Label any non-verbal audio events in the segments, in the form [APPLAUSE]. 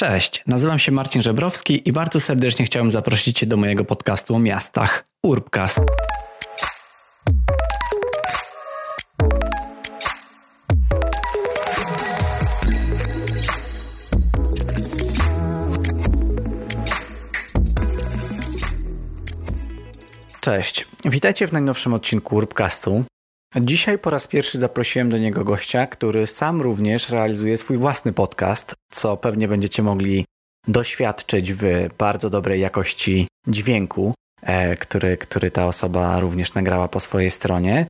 Cześć, nazywam się Marcin Żebrowski i bardzo serdecznie chciałem zaprosić Cię do mojego podcastu o miastach Urbcast. Cześć, witajcie w najnowszym odcinku Urbcastu. Dzisiaj po raz pierwszy zaprosiłem do niego gościa, który sam również realizuje swój własny podcast, co pewnie będziecie mogli doświadczyć w bardzo dobrej jakości dźwięku, e, który, który ta osoba również nagrała po swojej stronie.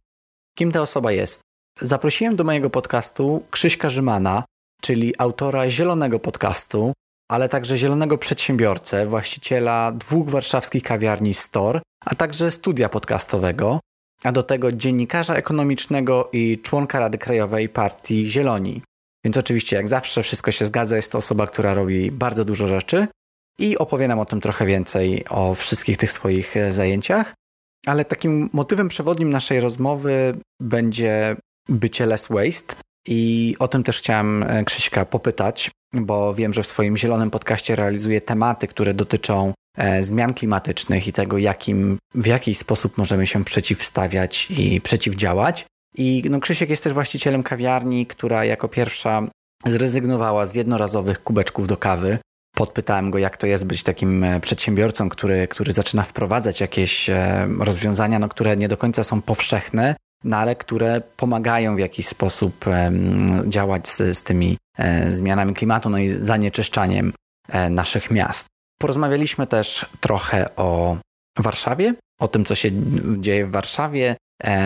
Kim ta osoba jest? Zaprosiłem do mojego podcastu Krzyśka Rzymana, czyli autora zielonego podcastu, ale także zielonego przedsiębiorcę, właściciela dwóch warszawskich kawiarni Store, a także studia podcastowego, a do tego dziennikarza ekonomicznego i członka Rady Krajowej Partii Zieloni. Więc oczywiście, jak zawsze, wszystko się zgadza. Jest to osoba, która robi bardzo dużo rzeczy i opowie nam o tym trochę więcej, o wszystkich tych swoich e, zajęciach. Ale takim motywem przewodnim naszej rozmowy będzie bycie less waste. I o tym też chciałem e, Krzyśka popytać, bo wiem, że w swoim zielonym podcaście realizuje tematy, które dotyczą zmian klimatycznych i tego, jakim, w jaki sposób możemy się przeciwstawiać i przeciwdziałać. I no, Krzysiek jest też właścicielem kawiarni, która jako pierwsza zrezygnowała z jednorazowych kubeczków do kawy. Podpytałem go, jak to jest być takim e, przedsiębiorcą, który, który zaczyna wprowadzać jakieś e, rozwiązania, no, które nie do końca są powszechne, no, ale które pomagają w jakiś sposób działać z, z tymi zmianami klimatu no i zanieczyszczaniem naszych miast. Porozmawialiśmy też trochę o Warszawie, o tym, co się dzieje w Warszawie,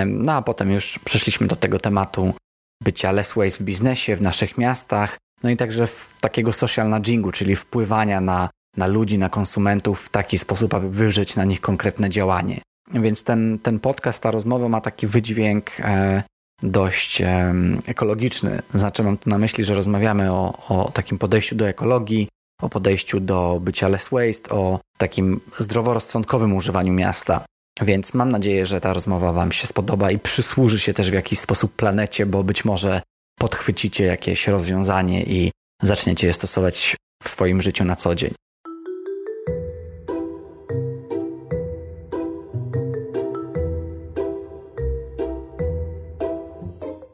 no a potem już przeszliśmy do tego tematu bycia less waste w biznesie, w naszych miastach, no i także w takiego social nudgingu, czyli wpływania na, na ludzi, na konsumentów w taki sposób, aby wywrzeć na nich konkretne działanie. Więc ten, ten podcast, ta rozmowa ma taki wydźwięk e, dość e, ekologiczny. Znaczy mam tu na myśli, że rozmawiamy o, o takim podejściu do ekologii, o podejściu do bycia less waste, o takim zdroworozsądkowym używaniu miasta. Więc mam nadzieję, że ta rozmowa Wam się spodoba i przysłuży się też w jakiś sposób planecie, bo być może podchwycicie jakieś rozwiązanie i zaczniecie je stosować w swoim życiu na co dzień.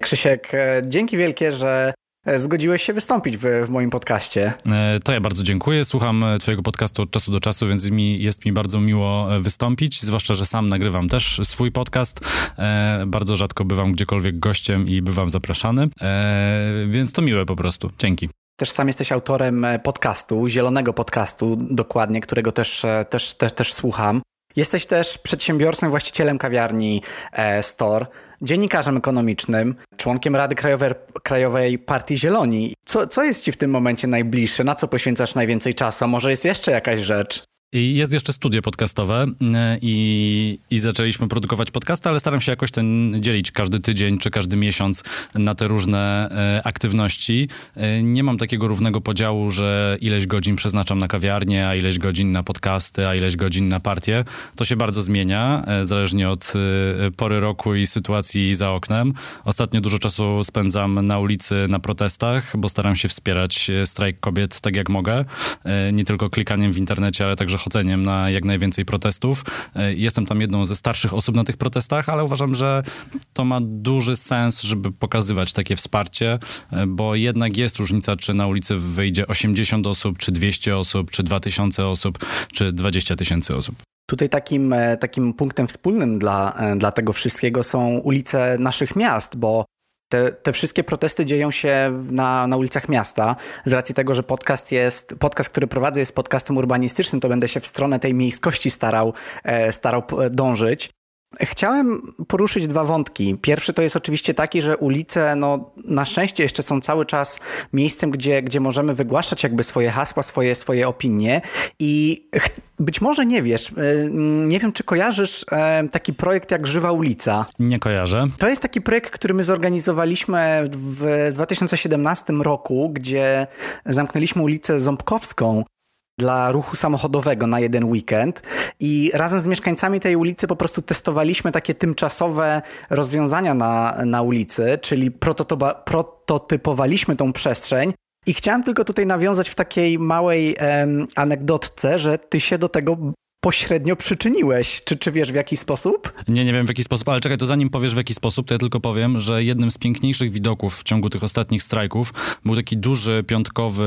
Krzysiek, e, dzięki wielkie, że zgodziłeś się wystąpić w, w, moim podcaście. E, to ja bardzo dziękuję. Słucham e, twojego podcastu od czasu do czasu, więc mi, jest mi bardzo miło wystąpić, zwłaszcza, że sam nagrywam też swój podcast. Bardzo rzadko bywam gdziekolwiek gościem i bywam zapraszany, więc to miłe po prostu. Dzięki. Też sam jesteś autorem podcastu, zielonego podcastu dokładnie, którego też, też, też, też słucham. Jesteś też przedsiębiorcą, właścicielem kawiarni Store dziennikarzem ekonomicznym, członkiem Rady Krajowej, Krajowej Partii Zieloni. Co, co jest ci w tym momencie najbliższe? Na co poświęcasz najwięcej czasu? A może jest jeszcze jakaś rzecz? I jest jeszcze studio podcastowe e, i, i zaczęliśmy produkować podcasty, ale staram się jakoś ten dzielić każdy tydzień czy każdy miesiąc na te różne e, aktywności. E, nie mam takiego równego podziału, że ileś godzin przeznaczam na kawiarnię, a ileś godzin na podcasty, a ileś godzin na partię. To się bardzo zmienia, zależnie od pory roku i sytuacji za oknem. Ostatnio dużo czasu spędzam na ulicy, na protestach, bo staram się wspierać strajk kobiet tak jak mogę. Nie tylko klikaniem w internecie, ale także chodzeniem na jak najwięcej protestów. E, jestem tam jedną ze starszych osób na tych protestach, ale uważam, że to ma duży sens, żeby pokazywać takie wsparcie, e, bo jednak jest różnica, czy na ulicy wyjdzie 80 osób, czy 200 osób, czy 2000 osób, czy 20 tysięcy osób. Tutaj takim, e, takim punktem wspólnym dla, dla tego wszystkiego są ulice naszych miast, bo te, te wszystkie protesty dzieją się na, na ulicach miasta. Z racji tego, że podcast jest, podcast, który prowadzę, jest podcastem urbanistycznym, to będę się w stronę tej miejskości starał, e, starał dążyć. Chciałem poruszyć dwa wątki. Pierwszy to jest oczywiście taki, że ulice, no, na szczęście jeszcze są cały czas miejscem, gdzie, gdzie możemy wygłaszać jakby swoje hasła, swoje, swoje opinie i być może nie wiesz, y, nie wiem czy kojarzysz e, taki projekt jak Żywa Ulica. Nie kojarzę. To jest taki projekt, który my zorganizowaliśmy w 2017 roku, gdzie zamknęliśmy ulicę Ząbkowską dla ruchu samochodowego na jeden weekend. I razem z mieszkańcami tej ulicy po prostu testowaliśmy takie tymczasowe rozwiązania na, na ulicy, czyli prototypowaliśmy tą przestrzeń. I chciałem tylko tutaj nawiązać w takiej małej em, anegdotce, że ty się do tego pośrednio przyczyniłeś. Czy, czy wiesz w jaki sposób? Nie, nie wiem w jaki sposób, ale czekaj, to zanim powiesz w jaki sposób, to ja tylko powiem, że jednym z piękniejszych widoków w ciągu tych ostatnich strajków był taki duży piątkowy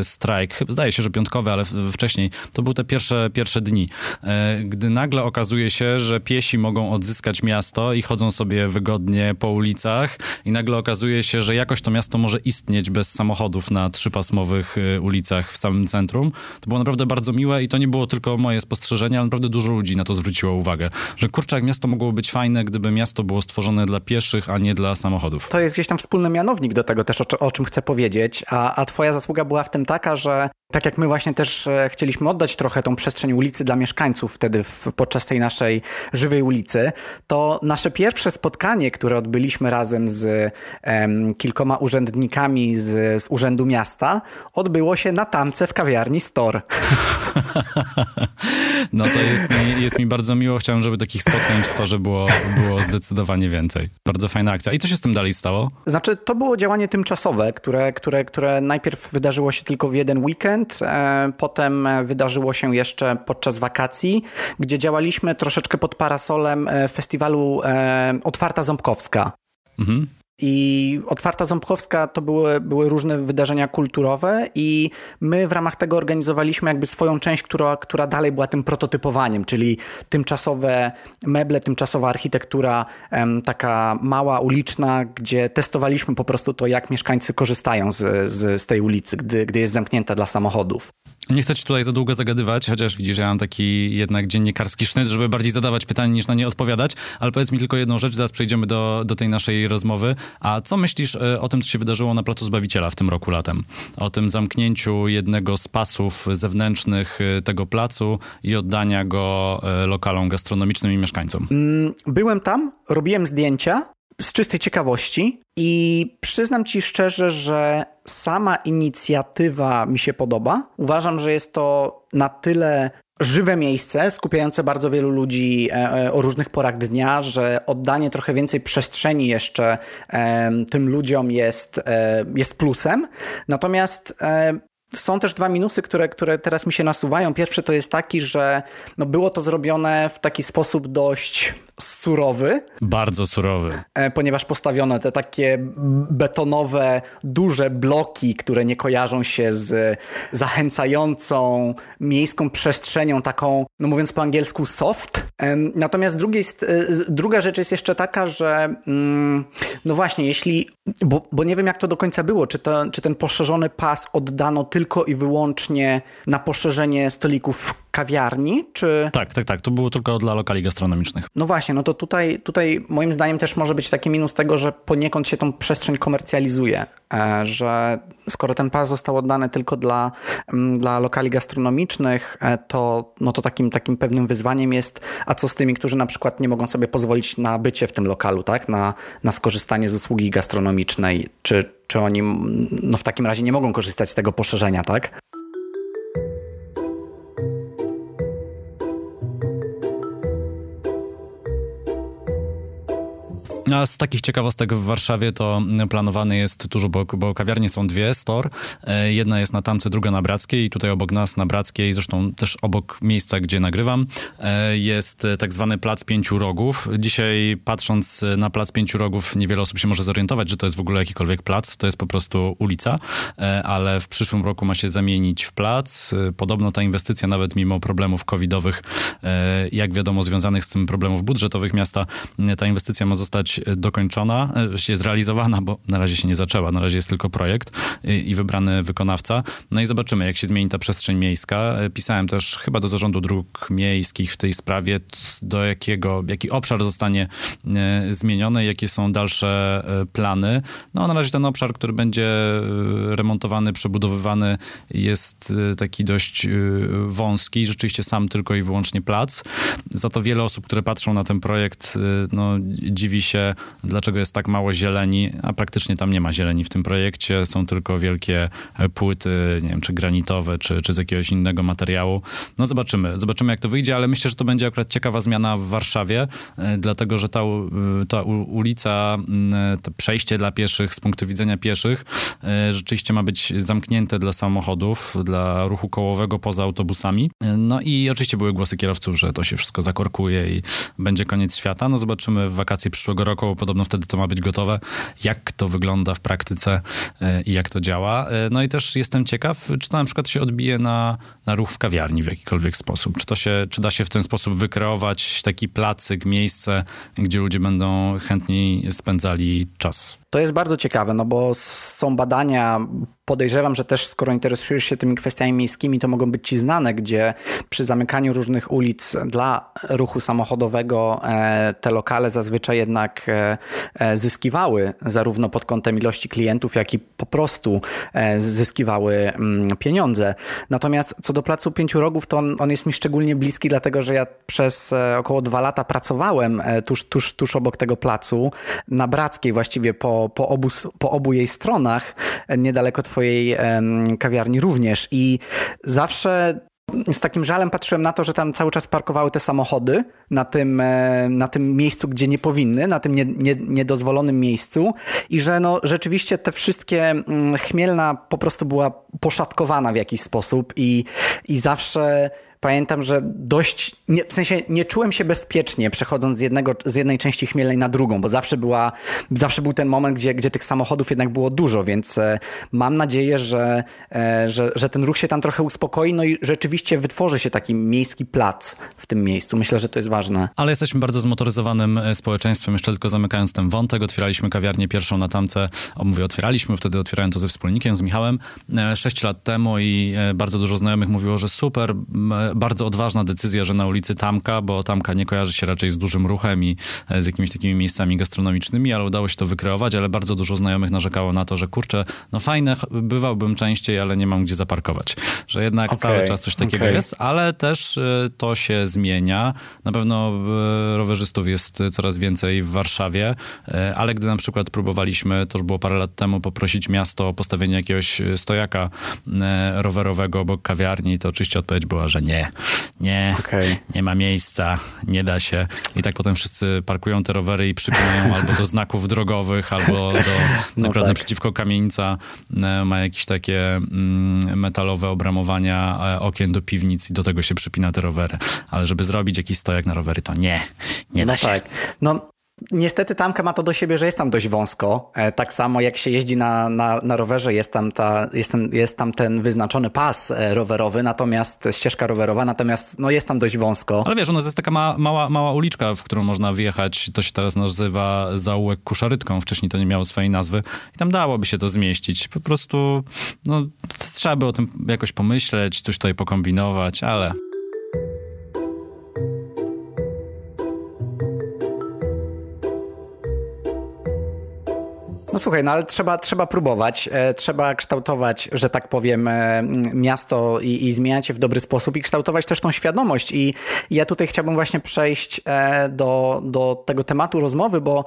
y, strajk. Zdaje się, że piątkowy, ale wcześniej. To były te pierwsze, pierwsze dni. Y, gdy nagle okazuje się, że piesi mogą odzyskać miasto i chodzą sobie wygodnie po ulicach i nagle okazuje się, że jakoś to miasto może istnieć bez samochodów na trzypasmowych y, ulicach w samym centrum. To było naprawdę bardzo miłe i to nie było tylko moje spostrzeżenie, ale naprawdę dużo ludzi na to zwróciło uwagę, że kurczę, jak miasto mogło być fajne, gdyby miasto było stworzone dla pieszych, a nie dla samochodów. To jest gdzieś tam wspólny mianownik do tego też, o, o czym chcę powiedzieć, a, a twoja zasługa była w tym taka, że tak jak my właśnie też e, chcieliśmy oddać trochę tą przestrzeń ulicy dla mieszkańców wtedy w, podczas tej naszej żywej ulicy, to nasze pierwsze spotkanie, które odbyliśmy razem z em, kilkoma urzędnikami z, z Urzędu Miasta, odbyło się na tamce w kawiarni Store. [LAUGHS] No to jest mi, jest mi bardzo miło. Chciałem, żeby takich spotkań w Storze było, było zdecydowanie więcej. Bardzo fajna akcja. I co się z tym dalej stało? Znaczy, to było działanie tymczasowe, które, które, które najpierw wydarzyło się tylko w jeden weekend, e, potem wydarzyło się jeszcze podczas wakacji, gdzie działaliśmy troszeczkę pod parasolem e, festiwalu e, Otwarta Ząbkowska. Mhm. I Otwarta Ząbkowska to były, były różne wydarzenia kulturowe i my w ramach tego organizowaliśmy jakby swoją część, która, która dalej była tym prototypowaniem, czyli tymczasowe meble, tymczasowa architektura, taka mała, uliczna, gdzie testowaliśmy po prostu to, jak mieszkańcy korzystają z, z, z tej ulicy, gdy, gdy jest zamknięta dla samochodów. Nie chcę ci tutaj za długo zagadywać, chociaż widzisz, ja mam taki jednak dziennikarski sznyt, żeby bardziej zadawać pytania niż na nie odpowiadać, ale powiedz mi tylko jedną rzecz, zaraz przejdziemy do, do tej naszej rozmowy. A co myślisz e, o tym, co się wydarzyło na Placu Zbawiciela w tym roku latem? O tym zamknięciu jednego z pasów zewnętrznych e, tego placu i oddania go e, lokalom gastronomicznym i mieszkańcom? Mm, byłem tam, robiłem zdjęcia z czystej ciekawości i przyznam ci szczerze, że sama inicjatywa mi się podoba. Uważam, że jest to na tyle żywe miejsce, skupiające bardzo wielu ludzi e, e, o różnych porach dnia, że oddanie trochę więcej przestrzeni jeszcze tym ludziom jest, e, jest plusem. Natomiast są też dwa minusy, które, które teraz mi się nasuwają. Pierwszy to jest taki, że no było to zrobione w taki sposób dość surowy. Bardzo surowy. E, ponieważ postawiono te takie betonowe, duże bloki, które nie kojarzą się z zachęcającą miejską przestrzenią, taką, no mówiąc po angielsku, soft. Natomiast drugiej, e, druga rzecz jest jeszcze taka, że mm, no właśnie, jeśli, bo, bo nie wiem jak to do końca było, czy, to, czy ten poszerzony pas oddano tylko i wyłącznie na poszerzenie stolików kawiarni, czy... Tak, tak, tak. To było tylko dla lokali gastronomicznych. No właśnie, no to tutaj, tutaj moim zdaniem też może być taki minus tego, że poniekąd się tą przestrzeń komercjalizuje, e, że skoro ten pas został oddany tylko dla, mm, dla lokali gastronomicznych, e, to, no to takim, takim pewnym wyzwaniem jest, a co z tymi, którzy na przykład nie mogą sobie pozwolić na bycie w tym lokalu, tak? na, na skorzystanie z usługi gastronomicznej, czy, czy oni no w takim razie nie mogą korzystać z tego poszerzenia, tak? A z takich ciekawostek w Warszawie to planowany jest dużo, bo, bo kawiarnie są dwie, store. E, jedna jest na Tamce, druga na Brackiej i tutaj obok nas na Brackiej, zresztą też obok miejsca, gdzie nagrywam, e, jest tak zwany Plac Pięciu Rogów. Dzisiaj patrząc na Plac Pięciu Rogów niewiele osób się może zorientować, że to jest w ogóle jakikolwiek plac, to jest po prostu ulica, e, ale w przyszłym roku ma się zamienić w plac. Podobno ta inwestycja nawet mimo problemów covidowych, jak wiadomo związanych z tym problemów budżetowych miasta, ta inwestycja ma zostać dokończona, e, jest zrealizowana, bo na razie się nie zaczęła, na razie jest tylko projekt i wybrany wykonawca. No i zobaczymy, jak się zmieni ta przestrzeń miejska. E, pisałem też chyba do zarządu dróg miejskich w tej sprawie, do jakiego, jaki obszar zostanie e, zmieniony, jakie są dalsze plany. No na razie ten obszar, który będzie remontowany, przebudowywany jest taki dość wąski, rzeczywiście sam tylko i wyłącznie plac. Za to wiele osób, które patrzą na ten projekt, no dziwi się dlaczego jest tak mało zieleni, a praktycznie tam nie ma zieleni w tym projekcie. Są tylko wielkie płyty, nie wiem, czy granitowe, czy, czy z jakiegoś innego materiału. No zobaczymy, zobaczymy jak to wyjdzie, ale myślę, że to będzie akurat ciekawa zmiana w Warszawie, dlatego, że ta, ta ulica, to przejście dla pieszych z punktu widzenia pieszych rzeczywiście ma być zamknięte dla samochodów, dla ruchu kołowego poza autobusami. No i oczywiście były głosy kierowców, że to się wszystko zakorkuje i będzie koniec świata. No zobaczymy w wakacje przyszłego roku, bo podobno wtedy to ma być gotowe, jak to wygląda w praktyce e, i jak to działa. E, no i też jestem ciekaw, czy to na przykład się odbije na, na ruch w kawiarni w jakikolwiek sposób. Czy, to się, czy da się w ten sposób wykreować taki placyk, miejsce, gdzie ludzie będą chętniej spędzali czas. To jest bardzo ciekawe, no bo są badania, podejrzewam, że też skoro interesujesz się tymi kwestiami miejskimi, to mogą być ci znane, gdzie przy zamykaniu różnych ulic dla ruchu samochodowego e, te lokale zazwyczaj jednak e, e, zyskiwały zarówno pod kątem ilości klientów, jak i po prostu zyskiwały mm, pieniądze. Natomiast co do Placu Pięciu Rogów, to on, on jest mi szczególnie bliski, dlatego że ja przez około dwa lata pracowałem tuż, tuż, tuż obok tego placu, na Brackiej właściwie po po, obu, po obu jej stronach, niedaleko twojej kawiarni również. I zawsze z takim żalem patrzyłem na to, że tam cały czas parkowały te samochody na tym, e, na tym miejscu, gdzie nie powinny, na tym nie, nie, niedozwolonym miejscu i że no, rzeczywiście te wszystkie mm, chmielna po prostu była poszatkowana w jakiś sposób i, i zawsze pamiętam, że dość, nie, w sensie nie czułem się bezpiecznie przechodząc z, jednego, z jednej części Chmielnej na drugą, bo zawsze, była, zawsze był ten moment, gdzie, gdzie tych samochodów jednak było dużo, więc e, mam nadzieję, że, e, że, że ten ruch się tam trochę uspokoi, no i rzeczywiście wytworzy się taki miejski plac w tym miejscu. Myślę, że to jest ważne. Ale jesteśmy bardzo zmotoryzowanym e, społeczeństwem, jeszcze tylko zamykając ten wątek, otwieraliśmy kawiarnię pierwszą na tamce, o mówię otwieraliśmy, wtedy otwierałem to ze wspólnikiem, z Michałem, sześć lat temu i bardzo dużo znajomych mówiło, że super, bardzo odważna decyzja, że na ulicy Tamka, bo Tamka nie kojarzy się raczej z dużym ruchem i e, z jakimiś takimi miejscami gastronomicznymi, ale udało się to wykreować, ale bardzo dużo znajomych narzekało na to, że kurczę, no fajne, bywałbym częściej, ale nie mam gdzie zaparkować. Że jednak okay, cały czas coś takiego okay. jest, ale też e, to się zmienia. Na pewno e, rowerzystów jest coraz więcej w Warszawie, ale gdy na przykład próbowaliśmy, to już było parę lat temu, poprosić miasto o postawienie jakiegoś stojaka rowerowego obok kawiarni, to oczywiście odpowiedź była, że nie nie, okay. nie ma miejsca, nie da się. I tak potem wszyscy parkują te rowery i przypinają [LAUGHS] albo do znaków drogowych, albo do, no tak. naprzeciwko kamienica e, ma jakieś takie mm, metalowe obramowania e, okien do piwnic i do tego się przypina te rowery. Ale żeby zrobić jakiś stojak na rowery, to nie, nie da no się. Tak. No Niestety tamka ma to do siebie, że jest tam dość wąsko. E, tak samo jak się jeździ na, na, na rowerze, jest tam, ta, jest, ten, jest tam ten wyznaczony pas e, rowerowy, natomiast ścieżka rowerowa, natomiast no, jest tam dość wąsko. Ale wiesz, u nas jest taka ma, mała, mała uliczka, w którą można wjechać. To się teraz nazywa zaułek Kuszarytką. Wcześniej to nie miało swojej nazwy. I tam dałoby się to zmieścić. Po prostu no, trzeba by o tym jakoś pomyśleć, coś tutaj pokombinować, ale... słuchaj, no ale trzeba, trzeba próbować, e, trzeba kształtować, że tak powiem, e, miasto i, i zmieniać je w dobry sposób i kształtować też tą świadomość. I ja tutaj chciałbym właśnie przejść e, do, do tego tematu rozmowy, bo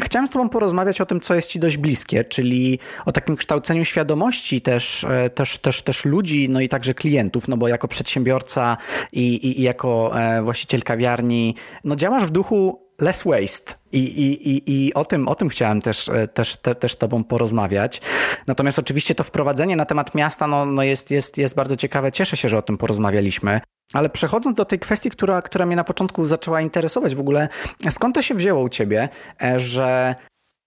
Chciałem z Tobą porozmawiać o tym, co jest Ci dość bliskie, czyli o takim kształceniu świadomości też, też, też, też ludzi, no i także klientów, no bo jako przedsiębiorca i, i, i jako właściciel kawiarni, no działasz w duchu less waste. I, i, i, i o, tym, o tym chciałem też, e, też, te, też Tobą porozmawiać. Natomiast oczywiście to wprowadzenie na temat miasta no, no jest, jest, jest bardzo ciekawe. Cieszę się, że o tym porozmawialiśmy. Ale przechodząc do tej kwestii, która, która mnie na początku zaczęła interesować w ogóle, skąd to się wzięło u Ciebie, e, że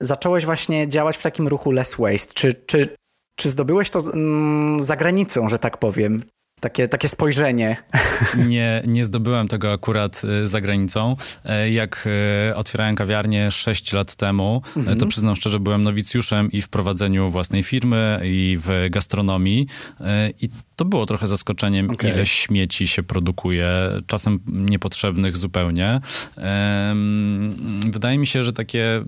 zacząłeś właśnie działać w takim ruchu less waste? Czy, czy, czy zdobyłeś to mm, za granicą, że tak powiem? Takie, takie spojrzenie. [LAUGHS] Nie, nie zdobyłem tego akurat y, za granicą. E, jak y, otwierałem kawiarnię 6 lat temu, e, mhm. to przyznam szczerze, byłem nowicjuszem i w prowadzeniu własnej firmy, i w gastronomii. E, I to było trochę zaskoczeniem, okay. ile śmieci się produkuje, czasem niepotrzebnych zupełnie. Wydaje mi się, że takie,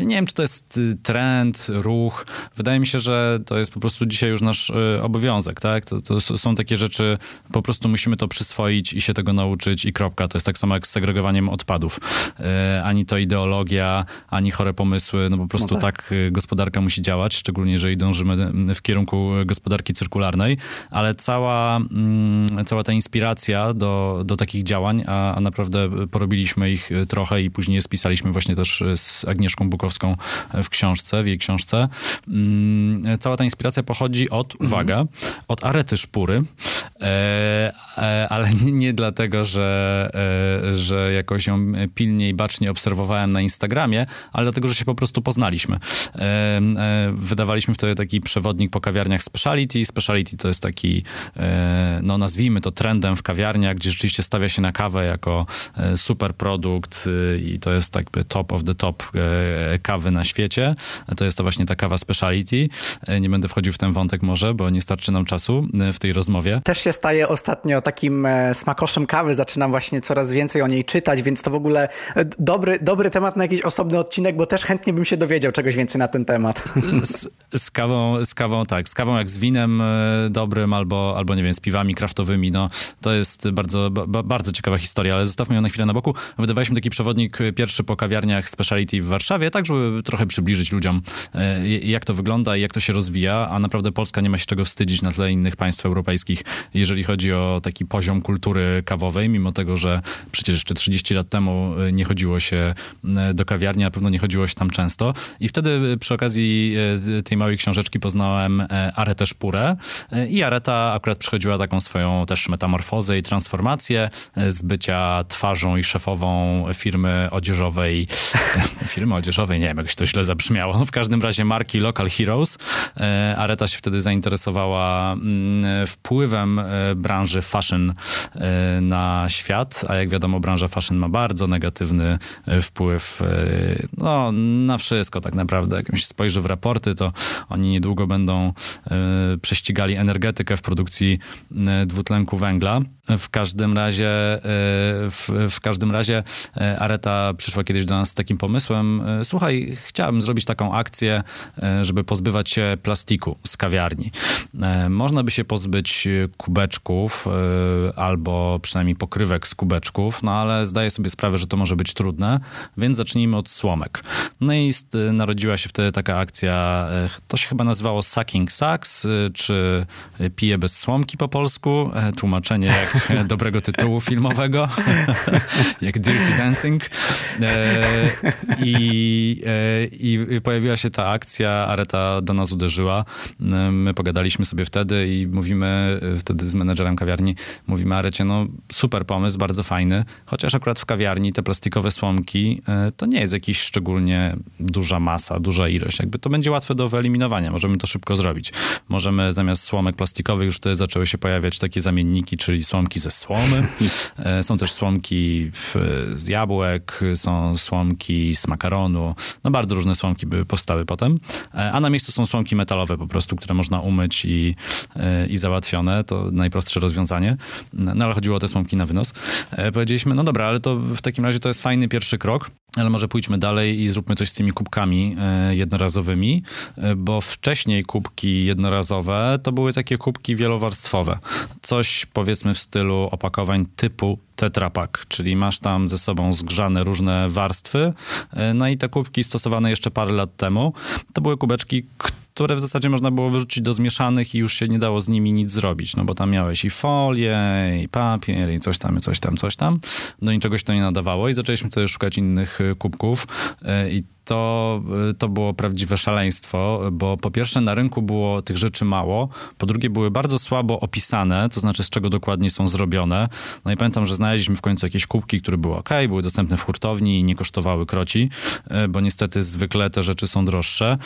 nie wiem, czy to jest trend, ruch. Wydaje mi się, że to jest po prostu dzisiaj już nasz e, obowiązek, tak? To, to są takie rzeczy, po prostu musimy to przyswoić i się tego nauczyć i kropka. To jest tak samo jak z segregowaniem odpadów. E, ani to ideologia, ani chore pomysły, no po prostu no tak. tak e, gospodarka musi działać, szczególnie jeżeli dążymy w kierunku gospodarki cyrkularnej, ale cała, mm, cała ta inspiracja do, do takich działań, a, a naprawdę porobiliśmy ich trochę i później spisaliśmy właśnie też z Agnieszką Bukowską w książce, w jej książce. Mm, cała ta inspiracja pochodzi od, mhm. uwaga, od arety szpury, e, e, ale nie, dlatego, że, e, że jakoś ją pilnie i bacznie obserwowałem na Instagramie, ale dlatego, że się po prostu poznaliśmy. Wydawaliśmy wtedy taki przewodnik po kawiarniach speciality. Speciality to jest taki, no nazwijmy to trendem w kawiarniach, gdzie rzeczywiście stawia się na kawę jako super produkt i to jest jakby top of the top kawy na świecie. To jest to właśnie ta kawa speciality. Nie będę wchodził w ten wątek może, bo nie starczy nam czasu w tej rozmowie. Też się staje ostatnio takim e, smakoszem kawy, zaczynam właśnie coraz więcej o niej czytać, więc to w ogóle e, dobry, dobry temat na jakiś osobny odcinek, bo też chętnie bym się dowiedział czegoś więcej na ten temat. Z, z kawą, z kawą tak, z kawą jak z winem e, albo, albo nie wiem, z piwami kraftowymi, no to jest bardzo, ba, bardzo ciekawa historia, ale zostawmy ją na chwilę na boku. Wydawaliśmy taki przewodnik pierwszy po kawiarniach speciality w Warszawie, tak żeby trochę przybliżyć ludziom, jak to wygląda i jak to się rozwija, a naprawdę Polska nie ma się czego wstydzić na tle innych państw europejskich, jeżeli chodzi o taki poziom kultury kawowej, mimo tego, że przecież jeszcze 30 lat temu y, nie chodziło się do kawiarni, na pewno nie chodziło się tam często. I wtedy przy okazji tej małej książeczki poznałem Aretę Szpurę i Areta akurat przechodziła taką swoją też metamorfozę i transformację z bycia twarzą i szefową firmy odzieżowej, [LAUGHS] firmy odzieżowej, nie wiem, jak to źle zabrzmiało, w każdym razie marki Local Heroes. Areta się wtedy zainteresowała mm, wpływem e, branży fashion e, na świat, a jak wiadomo, branża fashion ma bardzo negatywny e, wpływ no, na wszystko tak naprawdę. Jak się spojrzy w raporty, to oni niedługo będą prześcigali energetykę w produkcji dwutlenku węgla. W każdym razie, w, w, każdym razie Areta przyszła kiedyś do nas z takim pomysłem, słuchaj, chciałem zrobić taką akcję, żeby pozbywać się plastiku z kawiarni. E, można by się pozbyć kubeczków e, albo przynajmniej pokrywek z kubeczków, no ale zdaję sobie sprawę, że to może być trudne, więc zacznijmy od słomek. No i narodziła się wtedy taka akcja, e, to się chyba nazywało Sucking Sucks, czy Pije bez słomki po polsku, tłumaczenie jak dobrego tytułu filmowego, [LAUGHS] jak Dirty Dancing. I, I pojawiła się ta akcja, Areta do nas uderzyła. My pogadaliśmy sobie wtedy i mówimy e, wtedy z menedżerem kawiarni, mówimy Arecie, no super pomysł, bardzo fajny, chociaż akurat w kawiarni te plastikowe słomki e, to nie jest jakiś szczególnie duża masa, duża ilość. Jakby to będzie łatwe do wyeliminowania, możemy to szybko zrobić. Możemy zamiast słomek plastikowych już wtedy zaczęły się pojawiać takie zamienniki, czyli słomki ze słomy. [LAUGHS] E, są też słomki z jabłek, są słomki z makaronu. No bardzo różne słomki by powstały potem. A na miejscu są słomki metalowe po prostu, które można umyć i, e, i załatwione. To najprostsze rozwiązanie. No ale chodziło o te słomki na wynos. E, powiedzieliśmy, no dobra, ale to w takim razie to jest fajny pierwszy krok, ale może pójdźmy dalej i zróbmy coś z tymi kubkami e, jednorazowymi, bo wcześniej kubki jednorazowe to były takie kubki wielowarstwowe. Coś powiedzmy w stylu opakowań typu tetrapak, czyli masz tam ze sobą zgrzane różne warstwy. No i te kubki stosowane jeszcze parę lat temu, to były kubeczki, które w zasadzie można było wyrzucić do zmieszanych i już się nie dało z nimi nic zrobić, no bo tam miałeś i folię, i papier, i coś tam, i coś tam, coś tam. Do niczego się to nie nadawało i zaczęliśmy wtedy szukać innych y, kubków y, i to, y, to było prawdziwe szaleństwo, bo po pierwsze na rynku było tych rzeczy mało, po drugie były bardzo słabo opisane, to znaczy z czego dokładnie są zrobione. No i pamiętam, że znaleźliśmy w końcu jakieś kubki, które były ok, były dostępne w hurtowni i nie kosztowały kroci, y, bo niestety zwykle te rzeczy są droższe.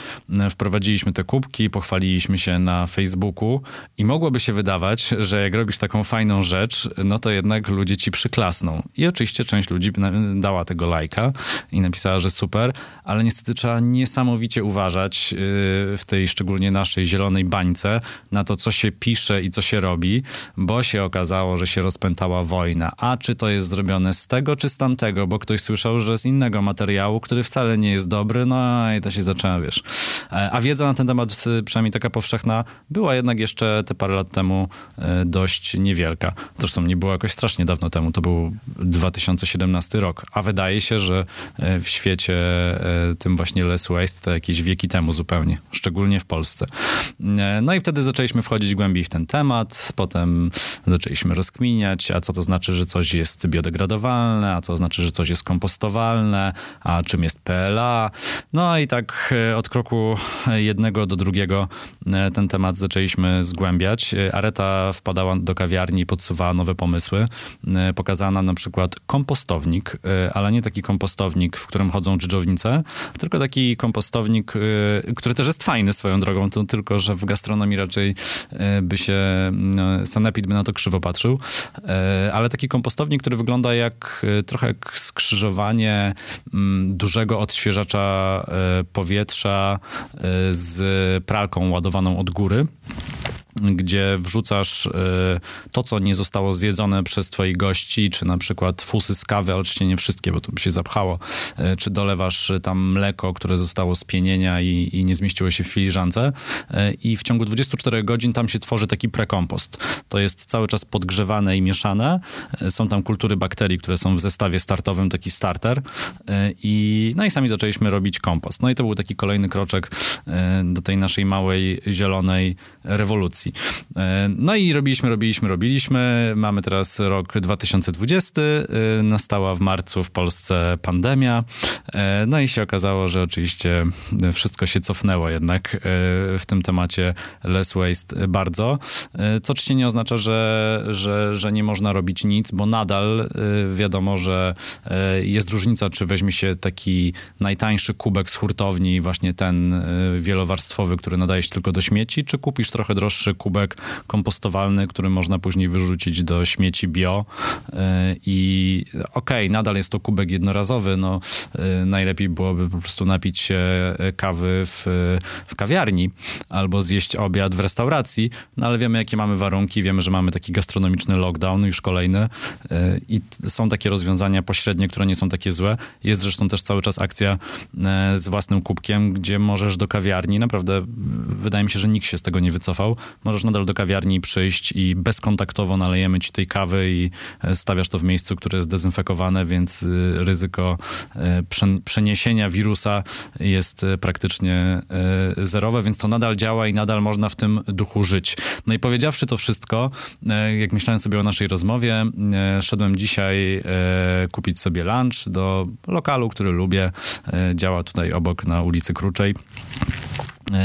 Y, wprowadziliśmy te kubki, pochwaliliśmy się na Facebooku i mogłoby się wydawać, że jak robisz taką fajną rzecz, no to jednak ludzie ci przyklasną. I oczywiście część ludzi dała tego lajka i napisała, że super, ale niestety trzeba niesamowicie uważać y, w tej szczególnie naszej zielonej bańce na to, co się pisze i co się robi, bo się okazało, że się rozpętała wojna. A czy to jest zrobione z tego, czy z tamtego, bo ktoś słyszał, że z innego materiału, który wcale nie jest dobry, no i to się zaczęło, wiesz. E, a wiedza na ten temat, y, przynajmniej taka powszechna, była jednak jeszcze te parę lat temu y, dość niewielka. Zresztą nie było jakoś strasznie dawno temu, to był 2017 rok, a wydaje się, że y, w świecie tym właśnie less waste to jakieś wieki temu zupełnie, szczególnie w Polsce. No i wtedy zaczęliśmy wchodzić głębiej w ten temat, potem zaczęliśmy rozkminiać, a co to znaczy, że coś jest biodegradowalne, a co znaczy, że coś jest kompostowalne, a czym jest PLA. No i tak e, od kroku jednego do drugiego e, ten temat zaczęliśmy zgłębiać. Areta wpadała do kawiarni i podsuwała nowe pomysły. E, pokazała nam na przykład kompostownik, ale nie taki kompostownik, w którym chodzą dżdżownice, tylko taki kompostownik, który też jest fajny swoją drogą, to tylko, że w gastronomii raczej by się, no, sanepid by na to krzywo patrzył, ale taki kompostownik, który wygląda jak trochę jak skrzyżowanie mm, dużego odświeżacza powietrza z pralką ładowaną od góry gdzie wrzucasz y, to, co nie zostało zjedzone przez twoich gości, czy na przykład fusy z kawy, oczywiście nie wszystkie, bo to by się zapchało, y, czy dolewasz tam mleko, które zostało z pienienia i, i nie zmieściło się w filiżance y, i w ciągu 24 godzin tam się tworzy taki prekompost. To jest cały czas podgrzewane i mieszane. Są tam kultury bakterii, które są w zestawie startowym, taki starter i no i sami zaczęliśmy robić kompost. No i to był taki kolejny kroczek do tej naszej małej zielonej rewolucji. E, no i robiliśmy, robiliśmy, robiliśmy. Mamy teraz rok 2020. E, nastała w marcu w Polsce pandemia. E, no i się okazało, że oczywiście wszystko się cofnęło jednak w tym temacie less waste bardzo. Co oczywiście nie oznacza, że, że, że nie można robić nic, bo nadal wiadomo, że jest różnica, czy weźmie się taki najtańszy kubek z hurtowni, właśnie ten wielowarstwowy, który nadaje się tylko do śmieci, czy kupisz trochę droższy kubek kompostowalny, który można później wyrzucić do śmieci bio. E, I okej, okay, nadal jest to kubek jednorazowy, no e, najlepiej byłoby po prostu napić się kawy w, w kawiarni albo zjeść obiad w restauracji, no ale wiemy, jakie mamy warunki, wiemy, że mamy taki gastronomiczny lockdown już kolejny e, i są takie rozwiązania pośrednie, które nie są takie złe. Jest zresztą też cały czas akcja z własnym kubkiem, gdzie możesz do kawiarni, naprawdę wydaje mi się, że nikt się z tego nie wycofał, możesz nadal do kawiarni przyjść i bezkontaktowo nalejemy ci tej kawy i e, stawiasz to w miejscu, które jest dezynfekowane, więc e, ryzyko e, przeniesienia wirusa jest praktycznie zerowe, więc to nadal działa i nadal można w tym duchu żyć. No i powiedziawszy to wszystko, jak myślałem sobie o naszej rozmowie, szedłem dzisiaj kupić sobie lunch do lokalu, który lubię. Działa tutaj obok na ulicy Kruczej.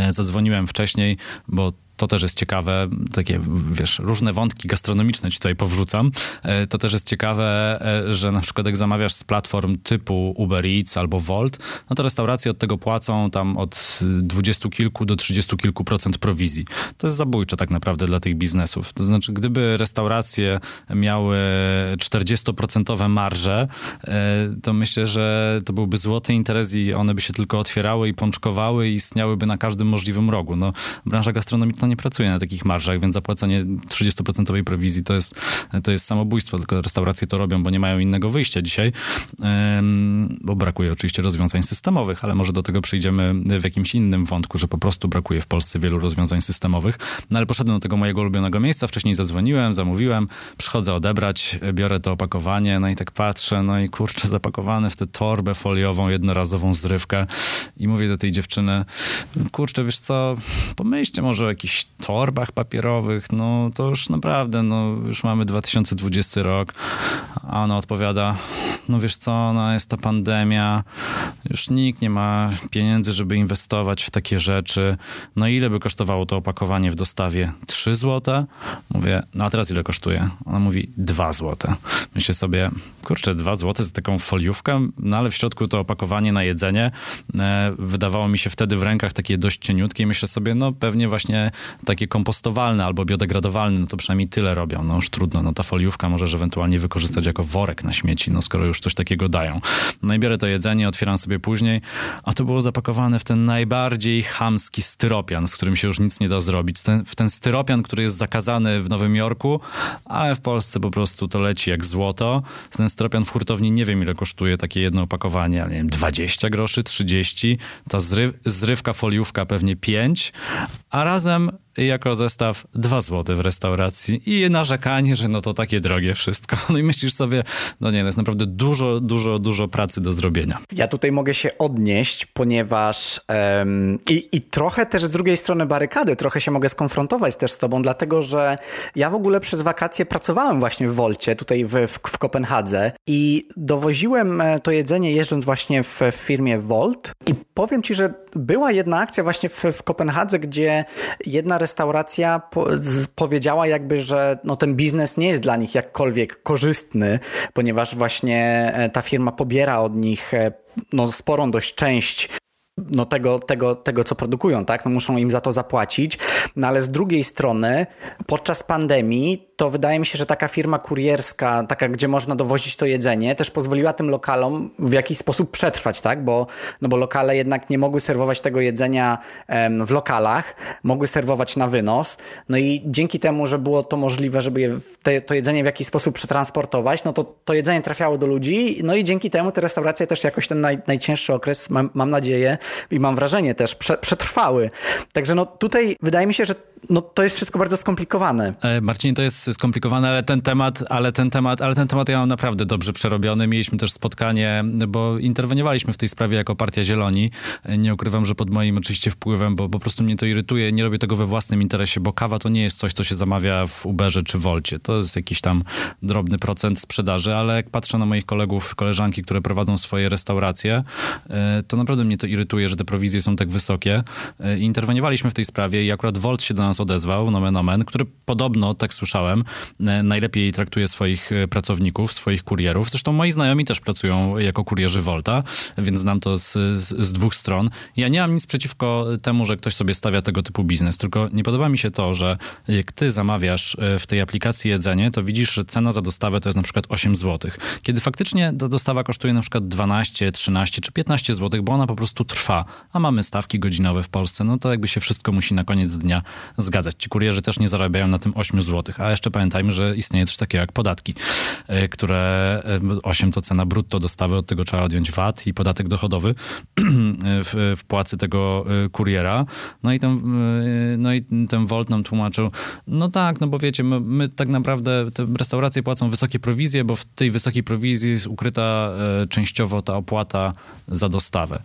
Zadzwoniłem wcześniej, bo to też jest ciekawe, takie, wiesz, różne wątki gastronomiczne ci tutaj powrzucam. E, to też jest ciekawe, e, że na przykład jak zamawiasz z platform typu Uber Eats albo Volt, no to restauracje od tego płacą tam od dwudziestu kilku do trzydziestu kilku procent prowizji. To jest zabójcze tak naprawdę dla tych biznesów. To znaczy, gdyby restauracje miały 40% marże, e, to myślę, że to byłby złoty interes i one by się tylko otwierały i pączkowały i istniałyby na każdym możliwym rogu. No, branża gastronomiczna nie pracuje na takich marżach, więc zapłacenie 30% prowizji to jest, to jest samobójstwo, tylko restauracje to robią, bo nie mają innego wyjścia dzisiaj, bo brakuje oczywiście rozwiązań systemowych, ale może do tego przyjdziemy w jakimś innym wątku, że po prostu brakuje w Polsce wielu rozwiązań systemowych. No ale poszedłem do tego mojego ulubionego miejsca, wcześniej zadzwoniłem, zamówiłem, przychodzę odebrać, biorę to opakowanie, no i tak patrzę, no i kurczę, zapakowane w tę torbę foliową, jednorazową zrywkę i mówię do tej dziewczyny, kurczę, wiesz co, pomyślcie może o torbach papierowych, no to już naprawdę, no już mamy 2020 rok, a ona odpowiada, no wiesz co, no jest to pandemia, już nikt nie ma pieniędzy, żeby inwestować w takie rzeczy, no ile by kosztowało to opakowanie w dostawie? 3 złote? Mówię, no a teraz ile kosztuje? Ona mówi 2 złote. Myślę sobie, kurczę, 2 złote za taką foliówkę, no ale w środku to opakowanie na jedzenie e, wydawało mi się wtedy w rękach takie dość cieniutkie myślę sobie, no pewnie właśnie takie kompostowalne albo biodegradowalne, no to przynajmniej tyle robią. No już trudno, no ta foliówka możesz ewentualnie wykorzystać jako worek na śmieci, no skoro już coś takiego dają. No i biorę to jedzenie, otwieram sobie później, a to było zapakowane w ten najbardziej chamski styropian, z którym się już nic nie da zrobić. Ten, w ten styropian, który jest zakazany w Nowym Jorku, ale w Polsce po prostu to leci jak złoto. Ten styropian w hurtowni nie wiem ile kosztuje takie jedno opakowanie, ale nie wiem, 20 groszy, 30. Ta zry, zrywka foliówka pewnie 5, a razem from jako zestaw 2 zł w restauracji i narzekanie, że no to takie drogie wszystko. [LAUGHS] No i myślisz sobie, no nie, to jest naprawdę dużo, dużo, dużo pracy do zrobienia. Ja tutaj mogę się odnieść, ponieważ um, i, i trochę też z drugiej strony barykady, trochę się mogę skonfrontować też z tobą, dlatego że ja w ogóle przez wakacje pracowałem właśnie w Wolcie, tutaj w, w, w Kopenhadze i dowoziłem e, to jedzenie jeżdżąc właśnie w, w firmie Volt i powiem ci, że była jedna akcja właśnie w, w Kopenhadze, gdzie jedna restauracja po, z, powiedziała jakby, że no, ten biznes nie jest dla nich jakkolwiek korzystny, ponieważ właśnie e, ta firma pobiera od nich e, no, sporą dość część no tego, tego, tego, co produkują, tak? No muszą im za to zapłacić. No ale z drugiej strony, podczas pandemii, to wydaje mi się, że taka firma kurierska, taka, gdzie można dowozić to jedzenie, też pozwoliła tym lokalom w jakiś sposób przetrwać, tak? Bo, no bo lokale jednak nie mogły serwować tego jedzenia w lokalach, mogły serwować na wynos. No i dzięki temu, że było to możliwe, żeby je, te, to jedzenie w jakiś sposób przetransportować, no to to jedzenie trafiało do ludzi, no i dzięki temu te restauracje też jakoś ten naj, najcięższy okres, mam, mam nadzieję, i mam wrażenie też, prze, przetrwały. Także no tutaj wydaje mi się, że no to jest wszystko bardzo skomplikowane. E, Marcin, to jest skomplikowane, ale ten temat, ale ten temat, ale ten temat ja mam naprawdę dobrze przerobiony. Mieliśmy też spotkanie, bo interweniowaliśmy w tej sprawie jako Partia Zieloni. E, nie ukrywam, że pod moim oczywiście wpływem, bo po prostu mnie to irytuje. Nie robię tego we własnym interesie, bo kawa to nie jest coś, co się zamawia w Uberze czy Wolcie. To jest jakiś tam drobny procent sprzedaży, ale jak patrzę na moich kolegów, koleżanki, które prowadzą swoje restauracje, e, to naprawdę mnie to irytuje, że te prowizje są tak wysokie. Interweniowaliśmy w tej sprawie i akurat Volt się do nas odezwał, nomen omen, który podobno, tak słyszałem, e, najlepiej traktuje swoich e, pracowników, swoich kurierów. Zresztą moi znajomi też pracują jako kurierzy Volta, więc znam to z, z, z dwóch stron. Ja nie mam nic przeciwko temu, że ktoś sobie stawia tego typu biznes, tylko nie podoba mi się to, że jak ty zamawiasz e, w tej aplikacji jedzenie, to widzisz, że cena za dostawę to jest na przykład 8 zł. Kiedy faktycznie ta dostawa kosztuje na przykład 12, 13 czy 15 zł, bo ona po prostu trwa, a mamy stawki godzinowe w Polsce, no to jakby się wszystko musi na koniec dnia zgadzać. Ci kurierzy też nie zarabiają na tym 8 zł. A jeszcze pamiętajmy, że istnieje też takie jak podatki, e, które 8 e, to cena brutto dostawy, od tego trzeba odjąć VAT i podatek dochodowy [CLEARS THROAT] w, w płacy tego e, kuriera. No i ten, no i ten Volt nam tłumaczył, no tak, no bo wiecie, my, my tak naprawdę te restauracje płacą wysokie prowizje, bo w tej wysokiej prowizji jest ukryta częściowo ta opłata za dostawę.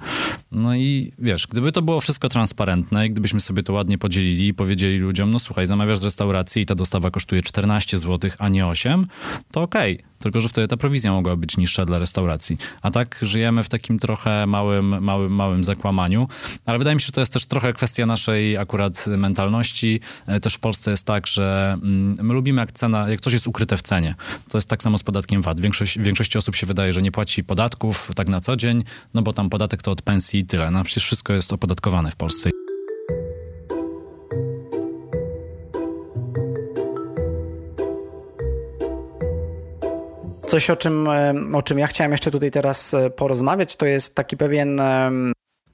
No i wiesz, gdyby to było wszystko transparentne i gdybyśmy sobie to ładnie podzielili i powiedzieli ludziom, no słuchaj, zamawiasz z restauracji i ta dostawa kosztuje 14 zł, a nie 8, to okej. Okay. Tylko, że wtedy ta prowizja mogła być niższa dla restauracji. A tak żyjemy w takim trochę małym, małym, małym zakłamaniu. Ale wydaje mi się, że to jest też trochę kwestia naszej akurat mentalności. E, też w Polsce jest tak, że mm, my lubimy jak cena, jak coś jest ukryte w cenie. To jest tak samo z podatkiem VAT. Większość, większości osób się wydaje, że nie płaci podatków tak na co dzień, no bo tam podatek to od pensji i tyle. No przecież wszystko jest opodatkowane w Polsce. Coś, o czym, o czym ja chciałem jeszcze tutaj teraz e, porozmawiać, to jest taki pewien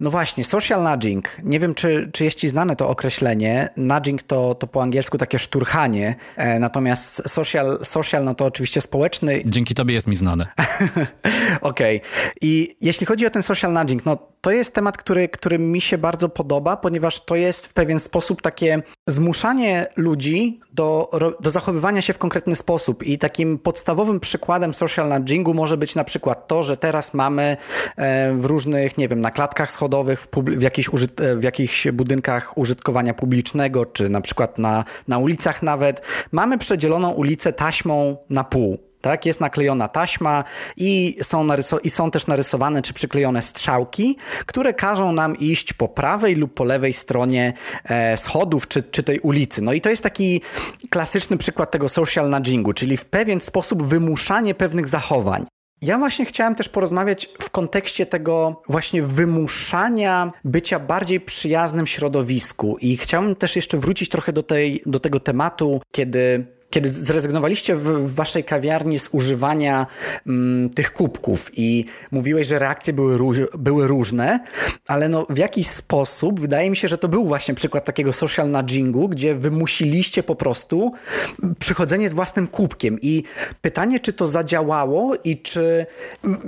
no właśnie, social nudging. Nie wiem, czy, czy jest ci znane to określenie. Nudging to, to po angielsku takie szturchanie, e, natomiast social, social no to oczywiście społeczny. [LAUGHS] Dzięki tobie jest mi znane. Okej. Okay. I jeśli chodzi o ten social nudging, no to jest temat, który, który mi się bardzo podoba, ponieważ to jest w pewien sposób takie zmuszanie ludzi do, do zachowywania się w konkretny sposób. I takim podstawowym przykładem social nudgingu może być na przykład to, że teraz mamy e, w różnych, nie wiem, na klatkach schodowych, w, w, jakichś, e, w jakichś budynkach użytkowania publicznego, czy na przykład na, na ulicach nawet, mamy przedzieloną ulicę taśmą na pół tak? Jest naklejona taśma i są, i są też narysowane czy przyklejone strzałki, które każą nam iść po prawej lub po lewej stronie e, schodów czy, czy tej ulicy. No i to jest taki klasyczny przykład tego social nudgingu, czyli w pewien sposób wymuszanie pewnych zachowań. Ja właśnie chciałem też porozmawiać w kontekście tego właśnie wymuszania bycia bardziej przyjaznym środowisku. I chciałem też jeszcze wrócić trochę do, tej, do tego tematu, kiedy kiedy zrezygnowaliście w, waszej kawiarni z używania mm, tych kubków i mówiłeś, że reakcje były, róż, były różne, ale no, w jakiś sposób wydaje mi się, że to był właśnie przykład takiego social nudgingu, gdzie wymusiliście po prostu przychodzenie z własnym kubkiem i pytanie, czy to zadziałało i czy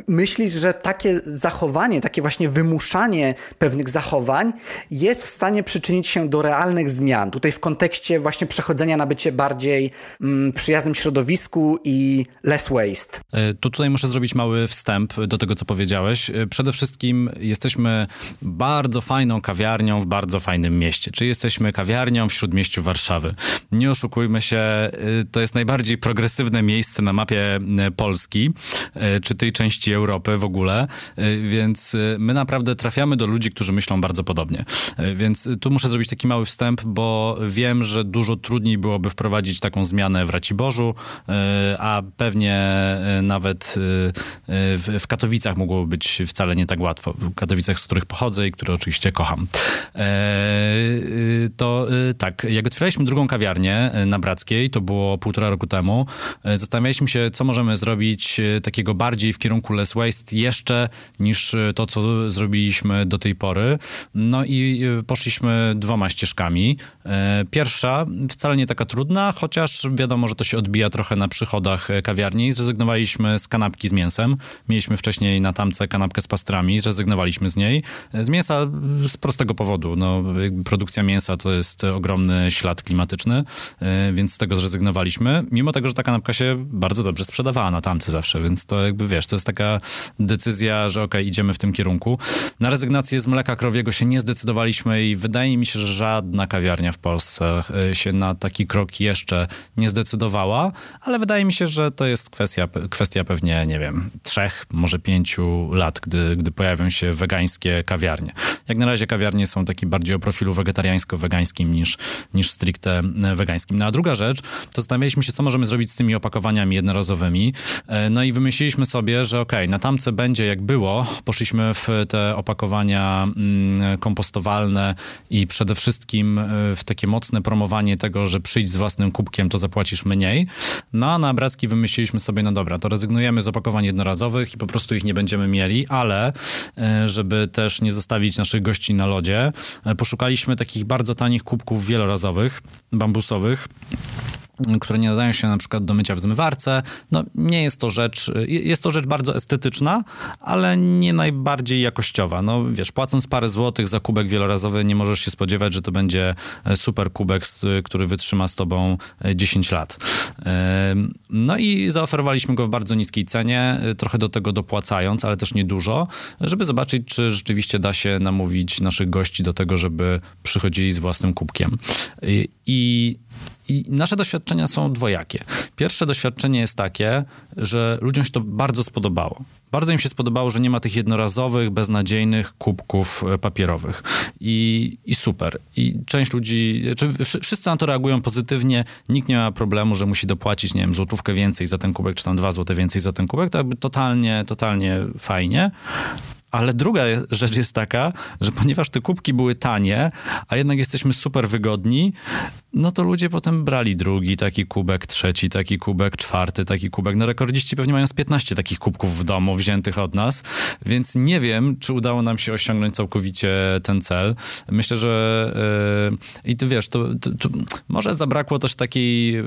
myślisz, że takie zachowanie, takie właśnie wymuszanie pewnych zachowań jest w stanie przyczynić się do realnych zmian. Tutaj w kontekście właśnie przechodzenia na bycie bardziej przyjaznym środowisku i less waste. E, to tutaj muszę zrobić mały wstęp do tego, co powiedziałeś. E, przede wszystkim jesteśmy bardzo fajną kawiarnią w bardzo fajnym mieście. Czy jesteśmy kawiarnią w śródmieściu Warszawy? Nie oszukujmy się, e, to jest najbardziej progresywne miejsce na mapie Polski, czy tej części Europy w ogóle, więc my naprawdę trafiamy do ludzi, którzy myślą bardzo podobnie. Więc tu muszę zrobić taki mały wstęp, bo wiem, że dużo trudniej byłoby wprowadzić taką zmianę zmianę w Raciborzu, e, a pewnie e, nawet e, w Katowicach mogło być wcale nie tak łatwo. W Katowicach, z których pochodzę i które oczywiście kocham. To tak, jak otwieraliśmy drugą kawiarnię na Brackiej, to było półtora roku temu, zastanawialiśmy się, co możemy zrobić takiego bardziej w kierunku less waste jeszcze niż to, co zrobiliśmy do tej pory. No i poszliśmy dwoma ścieżkami. Pierwsza, wcale nie taka trudna, chociaż wiadomo, że to się odbija trochę na przychodach e, kawiarni. Zrezygnowaliśmy z kanapki z mięsem. Mieliśmy wcześniej na tamce kanapkę z pastrami, zrezygnowaliśmy z niej. E, z mięsa z prostego powodu. No, produkcja mięsa to jest ogromny ślad klimatyczny, e, więc z tego zrezygnowaliśmy. Mimo tego, że ta kanapka się bardzo dobrze sprzedawała na tamce zawsze, więc to jakby wiesz, to jest taka decyzja, że okay, idziemy w tym kierunku. Na rezygnację z mleka krowiego się nie zdecydowaliśmy i wydaje mi się, że żadna kawiarnia w Polsce się na taki krok jeszcze nie nie zdecydowała, ale wydaje mi się, że to jest kwestia, kwestia pewnie, nie wiem, trzech, może pięciu lat, gdy, gdy pojawią się wegańskie kawiarnie. Jak na razie kawiarnie są takie bardziej o profilu wegetariańsko-wegańskim niż, niż stricte wegańskim. No a druga rzecz, to zastanawialiśmy się, co możemy zrobić z tymi opakowaniami jednorazowymi. E, no i wymyśliliśmy sobie, że okej, okay, na tamce będzie jak było. Poszliśmy w te opakowania mm, kompostowalne i przede wszystkim e, w takie mocne promowanie tego, że przyjdź z własnym kubkiem, to zapłacisz mniej. No a na Bracki wymyśliliśmy sobie, no dobra, to rezygnujemy z opakowań jednorazowych i po prostu ich nie będziemy mieli, ale e, żeby też nie zostawić naszych gości na lodzie, e, poszukaliśmy takich bardzo tanich kubków wielorazowych, bambusowych które nie nadają się na przykład do mycia w zmywarce. No, nie jest to rzecz, jest to rzecz bardzo estetyczna, ale nie najbardziej jakościowa. No, wiesz, płacąc parę złotych za kubek wielorazowy, nie możesz się spodziewać, że to będzie e, super kubek, który wytrzyma z tobą 10 e, lat. No i zaoferowaliśmy go w bardzo niskiej cenie, e, trochę do tego dopłacając, ale też nie dużo, żeby zobaczyć, czy rzeczywiście da się namówić naszych gości do tego, żeby przychodzili z własnym kubkiem. I i nasze doświadczenia są dwojakie. Pierwsze doświadczenie jest takie, że ludziom się to bardzo spodobało. Bardzo im się spodobało, że nie ma tych jednorazowych, beznadziejnych kubków e, papierowych. I, i super. I część ludzi, wszyscy na to reagują pozytywnie. Nikt nie ma problemu, że musi dopłacić, nie wiem, złotówkę więcej za ten kubek, czy tam dwa złote więcej za ten kubek. To jakby totalnie, totalnie fajnie. Ale druga rzecz jest taka, że ponieważ te kubki były tanie, a jednak jesteśmy super wygodni, no to ludzie potem brali drugi taki kubek, trzeci taki kubek, czwarty taki kubek. No rekordziści pewnie mają z 15 takich kubków w domu wziętych od nas, więc nie wiem, czy udało nam się osiągnąć całkowicie ten cel. Myślę, że yy, i ty wiesz, to, to, to, może zabrakło też takiej,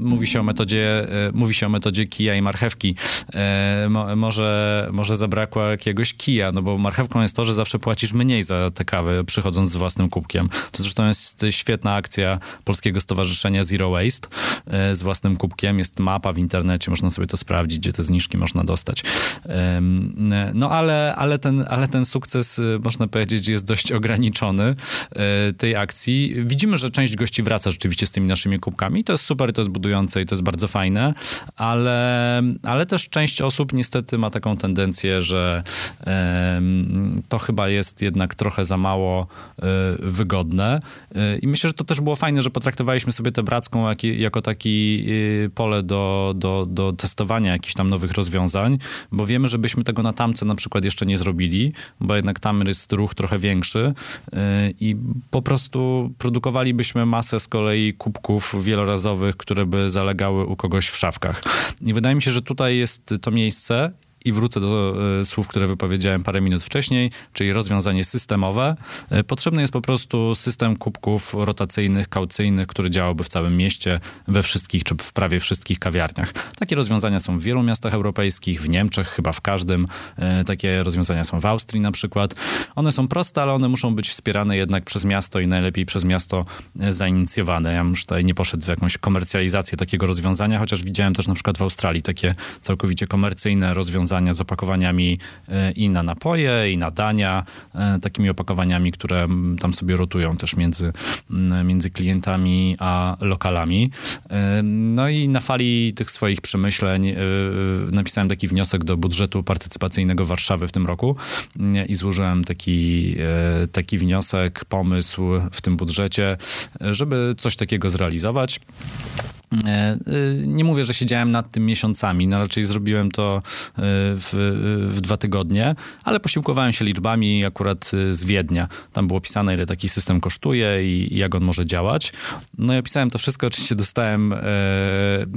mówi się o metodzie, yy, mówi się o metodzie kija i marchewki. Yy, mo, może, może zabrakło jakiegoś kija, no bo marchewką jest to, że zawsze płacisz mniej za tę kawę, przychodząc z własnym kubkiem. To zresztą jest świetna akcja Polskiego Stowarzyszenia Zero Waste e, z własnym kubkiem. Jest mapa w internecie, można sobie to sprawdzić, gdzie te zniżki można dostać. No ale, ale, ten, ale ten sukces, e, można powiedzieć, jest dość ograniczony e, tej akcji. Widzimy, że część gości wraca rzeczywiście z tymi naszymi kubkami. To jest super, to jest budujące i to jest bardzo fajne, ale, ale też część osób niestety ma taką tendencję, że to chyba jest jednak trochę za mało wygodne. I myślę, że to też było fajne, że potraktowaliśmy sobie tę bracką jako taki pole do, do, do testowania jakichś tam nowych rozwiązań, bo wiemy, że byśmy tego na tamce na przykład jeszcze nie zrobili, bo jednak tam jest ruch trochę większy i po prostu produkowalibyśmy masę z kolei kubków wielorazowych, które by zalegały u kogoś w szafkach. I wydaje mi się, że tutaj jest to miejsce i wrócę do e, słów, które wypowiedziałem parę minut wcześniej, czyli rozwiązanie systemowe. E, potrzebny jest po prostu system kubków rotacyjnych, kaucyjnych, który działałby w całym mieście, we wszystkich czy w prawie wszystkich kawiarniach. Takie rozwiązania są w wielu miastach europejskich, w Niemczech chyba w każdym. E, takie rozwiązania są w Austrii na przykład. One są proste, ale one muszą być wspierane jednak przez miasto i najlepiej przez miasto zainicjowane. Ja już tutaj nie poszedł w jakąś komercjalizację takiego rozwiązania, chociaż widziałem też na przykład w Australii takie całkowicie komercyjne rozwiązania rozwiązania z opakowaniami e, i na napoje, i na dania, e, takimi opakowaniami, które tam sobie rotują też między, między klientami a lokalami. E, no i na fali tych swoich przemyśleń napisałem taki wniosek do budżetu partycypacyjnego Warszawy w tym roku i złożyłem taki, taki wniosek, pomysł w tym budżecie, żeby coś takiego zrealizować. E, nie mówię, że siedziałem nad tym miesiącami, no raczej zrobiłem to y, w, w, dwa tygodnie, ale posiłkowałem się liczbami akurat y, z Wiednia. Tam było pisane, ile taki system kosztuje i, i jak on może działać. No i opisałem to wszystko, oczywiście dostałem, e,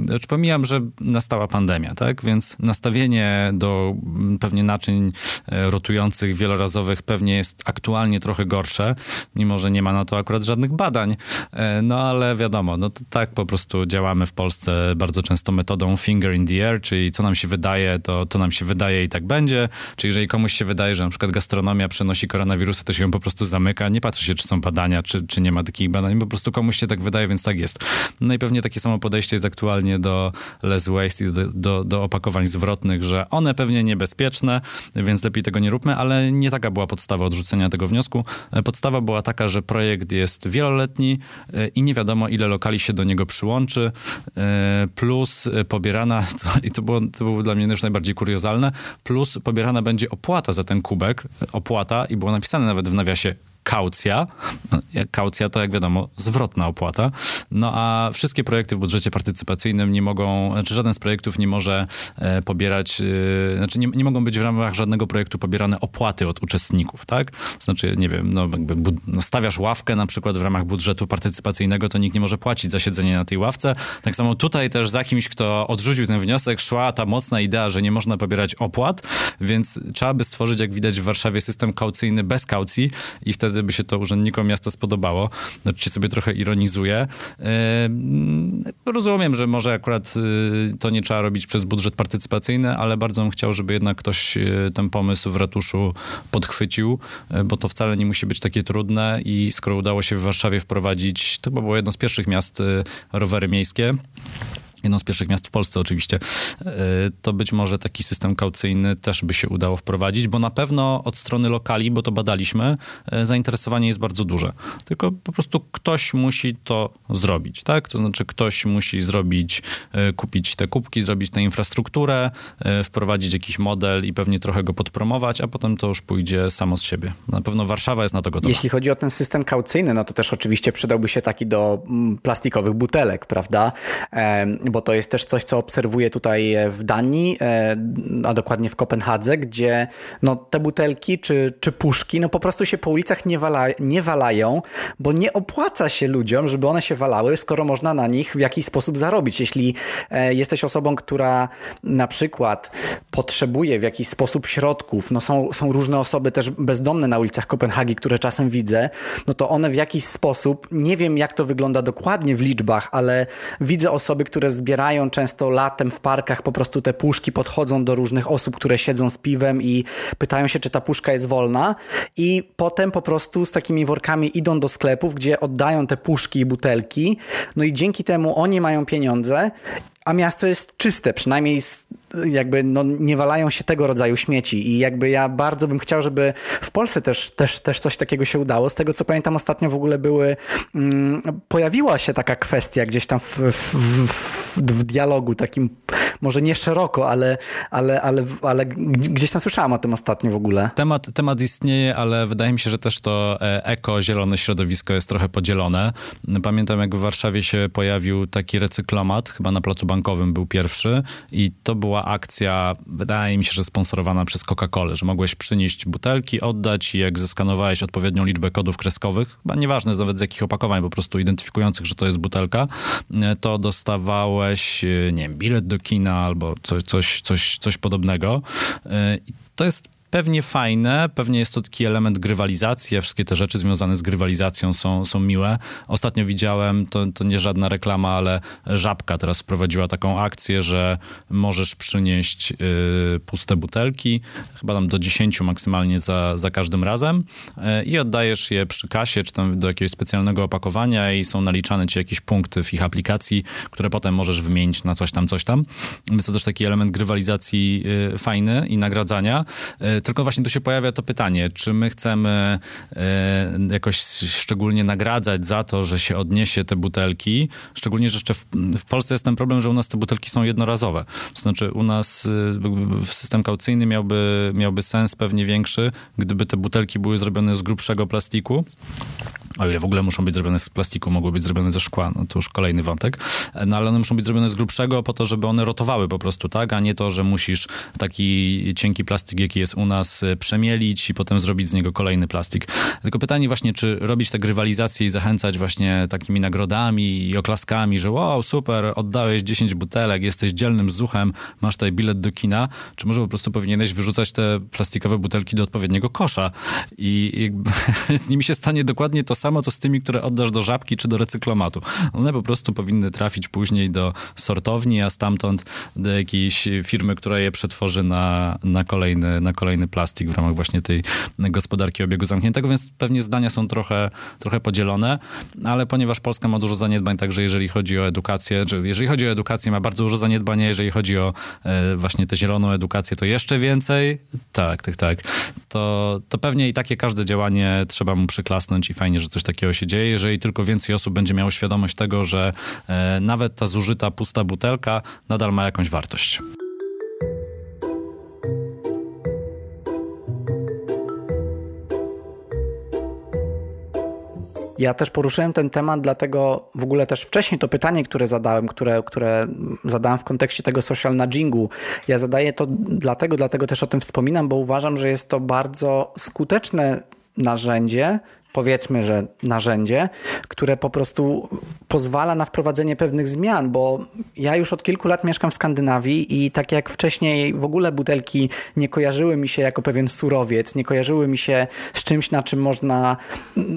znaczy pomijam, że nastała pandemia, tak, więc nastawienie do pewnie naczyń e, rotujących, wielorazowych pewnie jest aktualnie trochę gorsze, mimo że nie ma na to akurat żadnych badań, e, no ale wiadomo, no tak po prostu działa działamy w Polsce bardzo często metodą finger in the air, czyli co nam się wydaje, to, to nam się wydaje i tak będzie. Czyli jeżeli komuś się wydaje, że na przykład gastronomia przenosi koronawirusa, to się ją po prostu zamyka. Nie patrzy się, czy są badania, czy, czy nie ma takich badań. Po prostu komuś się tak wydaje, więc tak jest. No i pewnie takie samo podejście jest aktualnie do less waste i do, do, do opakowań zwrotnych, że one pewnie niebezpieczne, więc lepiej tego nie róbmy, ale nie taka była podstawa odrzucenia tego wniosku. Podstawa była taka, że projekt jest wieloletni e, i nie wiadomo, ile lokali się do niego przyłączy. E, plus pobierana, [LAUGHS] i to było, to było dla mnie już najbardziej kuriozalne, plus pobierana będzie opłata za ten kubek, opłata i było napisane nawet w nawiasie kaucja. Kaucja to, jak wiadomo, zwrotna opłata. No a wszystkie projekty w budżecie partycypacyjnym nie mogą, znaczy żaden z projektów nie może e, pobierać, e, znaczy nie, nie mogą być w ramach żadnego projektu pobierane opłaty od uczestników, tak? Znaczy, nie wiem, no jakby no stawiasz ławkę na przykład w ramach budżetu partycypacyjnego, to nikt nie może płacić za siedzenie na tej ławce. Tak samo tutaj też za kimś, kto odrzucił ten wniosek, szła ta mocna idea, że nie można pobierać opłat, więc trzeba by stworzyć, jak widać w Warszawie, system kaucyjny bez kaucji i wtedy wtedy by się to urzędnikom miasta spodobało. Znaczy sobie trochę ironizuję. Rozumiem, że może akurat y, to nie trzeba robić przez budżet partycypacyjny, ale bardzo bym chciał, żeby jednak ktoś y, ten pomysł w ratuszu podchwycił, bo to wcale nie musi być takie trudne i skoro udało się w Warszawie wprowadzić, to było jedno z pierwszych miast rowery miejskie, jedno z pierwszych miast w Polsce oczywiście, e, to być może taki system kaucyjny też by się udało wprowadzić, bo na pewno od strony lokali, bo to badaliśmy, e, zainteresowanie jest bardzo duże. Tylko po prostu ktoś musi to zrobić, tak? To znaczy ktoś musi zrobić, e, kupić te kubki, zrobić tę infrastrukturę, wprowadzić jakiś model i pewnie trochę go podpromować, a potem to już pójdzie samo z siebie. Na pewno Warszawa jest na to gotowa. Jeśli chodzi o ten system kaucyjny, no to też oczywiście przydałby się taki do mm, plastikowych butelek, prawda? Bo to jest też coś, co obserwuję tutaj e, w Danii, e, a dokładnie w Kopenhadze, gdzie no, te butelki czy, czy puszki no, po prostu się po ulicach nie, wala, nie walają, bo nie opłaca się ludziom, żeby one się walały, skoro można na nich w jakiś sposób zarobić. Jeśli e, jesteś osobą, która na przykład potrzebuje w jakiś sposób środków, no są, są różne osoby też bezdomne na ulicach Kopenhagi, które czasem widzę, no to one w jakiś sposób, nie wiem jak to wygląda dokładnie w liczbach, ale widzę osoby, które zbierają często latem w parkach po prostu te puszki, podchodzą do różnych osób, które siedzą z piwem i pytają się, czy ta puszka jest wolna. I potem po prostu z takimi workami idą do sklepów, gdzie oddają te puszki i butelki, no i dzięki temu oni mają pieniądze a miasto jest czyste, przynajmniej jakby no, nie walają się tego rodzaju śmieci i jakby ja bardzo bym chciał, żeby w Polsce też, też, też coś takiego się udało. Z tego co pamiętam ostatnio w ogóle były, mm, pojawiła się taka kwestia gdzieś tam w, w, w, w dialogu takim może nie szeroko, ale, ale, ale, ale gdzieś tam słyszałam o tym ostatnio w ogóle. Temat, temat istnieje, ale wydaje mi się, że też to e, eko-zielone środowisko jest trochę podzielone. Pamiętam, jak w Warszawie się pojawił taki recyklomat, chyba na Placu Bankowym był pierwszy i to była akcja, wydaje mi się, że sponsorowana przez Coca-Colę, że mogłeś przynieść butelki, oddać i jak zeskanowałeś odpowiednią liczbę kodów kreskowych, chyba nieważne nawet z jakich opakowań, po prostu identyfikujących, że to jest butelka, e, to dostawałeś, e, nie wiem, bilet do kina albo coś, coś, coś, coś podobnego. To jest pewnie fajne, pewnie jest to taki element grywalizacji, wszystkie te rzeczy związane z grywalizacją są, są miłe. Ostatnio widziałem, to, to nie żadna reklama, ale Żabka teraz wprowadziła taką akcję, że możesz przynieść y, puste butelki, chyba tam do 10 maksymalnie za, za każdym razem y, i oddajesz je przy kasie, czy tam do jakiegoś specjalnego opakowania i są naliczane ci jakieś punkty w ich aplikacji, które potem możesz wymienić na coś tam, coś tam. Więc to też taki element grywalizacji y, fajny i nagradzania. Tylko właśnie tu się pojawia to pytanie, czy my chcemy e, jakoś szczególnie nagradzać za to, że się odniesie te butelki, szczególnie, że jeszcze w, w Polsce jest ten problem, że u nas te butelki są jednorazowe. To znaczy u nas e, system kaucyjny miałby, miałby sens pewnie większy, gdyby te butelki były zrobione z grubszego plastiku, o ile w ogóle muszą być zrobione z plastiku, mogły być zrobione ze szkła, no to już kolejny wątek. No ale one muszą być zrobione z grubszego po to, żeby one rotowały po prostu, tak? A nie to, że musisz taki cienki plastik, jaki jest u nas, e, przemielić i potem zrobić z niego kolejny plastik. Tylko pytanie właśnie, czy robić te grywalizacje i zachęcać właśnie takimi nagrodami i oklaskami, że wow, super, oddałeś 10 butelek, jesteś dzielnym zuchem, masz tutaj bilet do kina, czy może po prostu powinieneś wyrzucać te plastikowe butelki do odpowiedniego kosza i, i [LAUGHS] z nimi się stanie dokładnie to samo, co z tymi, które oddasz do żabki czy do recyklomatu. One po prostu powinny trafić później do sortowni, a stamtąd do jakiejś firmy, która je przetworzy na, na, kolejny, na kolejny plastik w ramach właśnie tej gospodarki obiegu zamkniętego, więc pewnie zdania są trochę, trochę podzielone, ale ponieważ Polska ma dużo zaniedbań, także jeżeli chodzi o edukację, czy jeżeli chodzi o edukację, ma bardzo dużo zaniedbań, jeżeli chodzi o e, właśnie tę zieloną edukację, to jeszcze więcej. Tak, tak, tak. To, to pewnie i takie każde działanie trzeba mu przyklasnąć i fajnie, że coś coś takiego się dzieje, jeżeli tylko więcej osób będzie miało świadomość tego, że e, nawet ta zużyta pusta butelka nadal ma jakąś wartość. Ja też poruszyłem ten temat, dlatego w ogóle też wcześniej to pytanie, które zadałem, które, które zadałem w kontekście tego social nudgingu, ja zadaję to dlatego, dlatego też o tym wspominam, bo uważam, że jest to bardzo skuteczne narzędzie powiedzmy, że narzędzie, które po prostu pozwala na wprowadzenie pewnych zmian, bo ja już od kilku lat mieszkam w Skandynawii i tak jak wcześniej w ogóle butelki nie kojarzyły mi się jako pewien surowiec, nie kojarzyły mi się z czymś, na czym można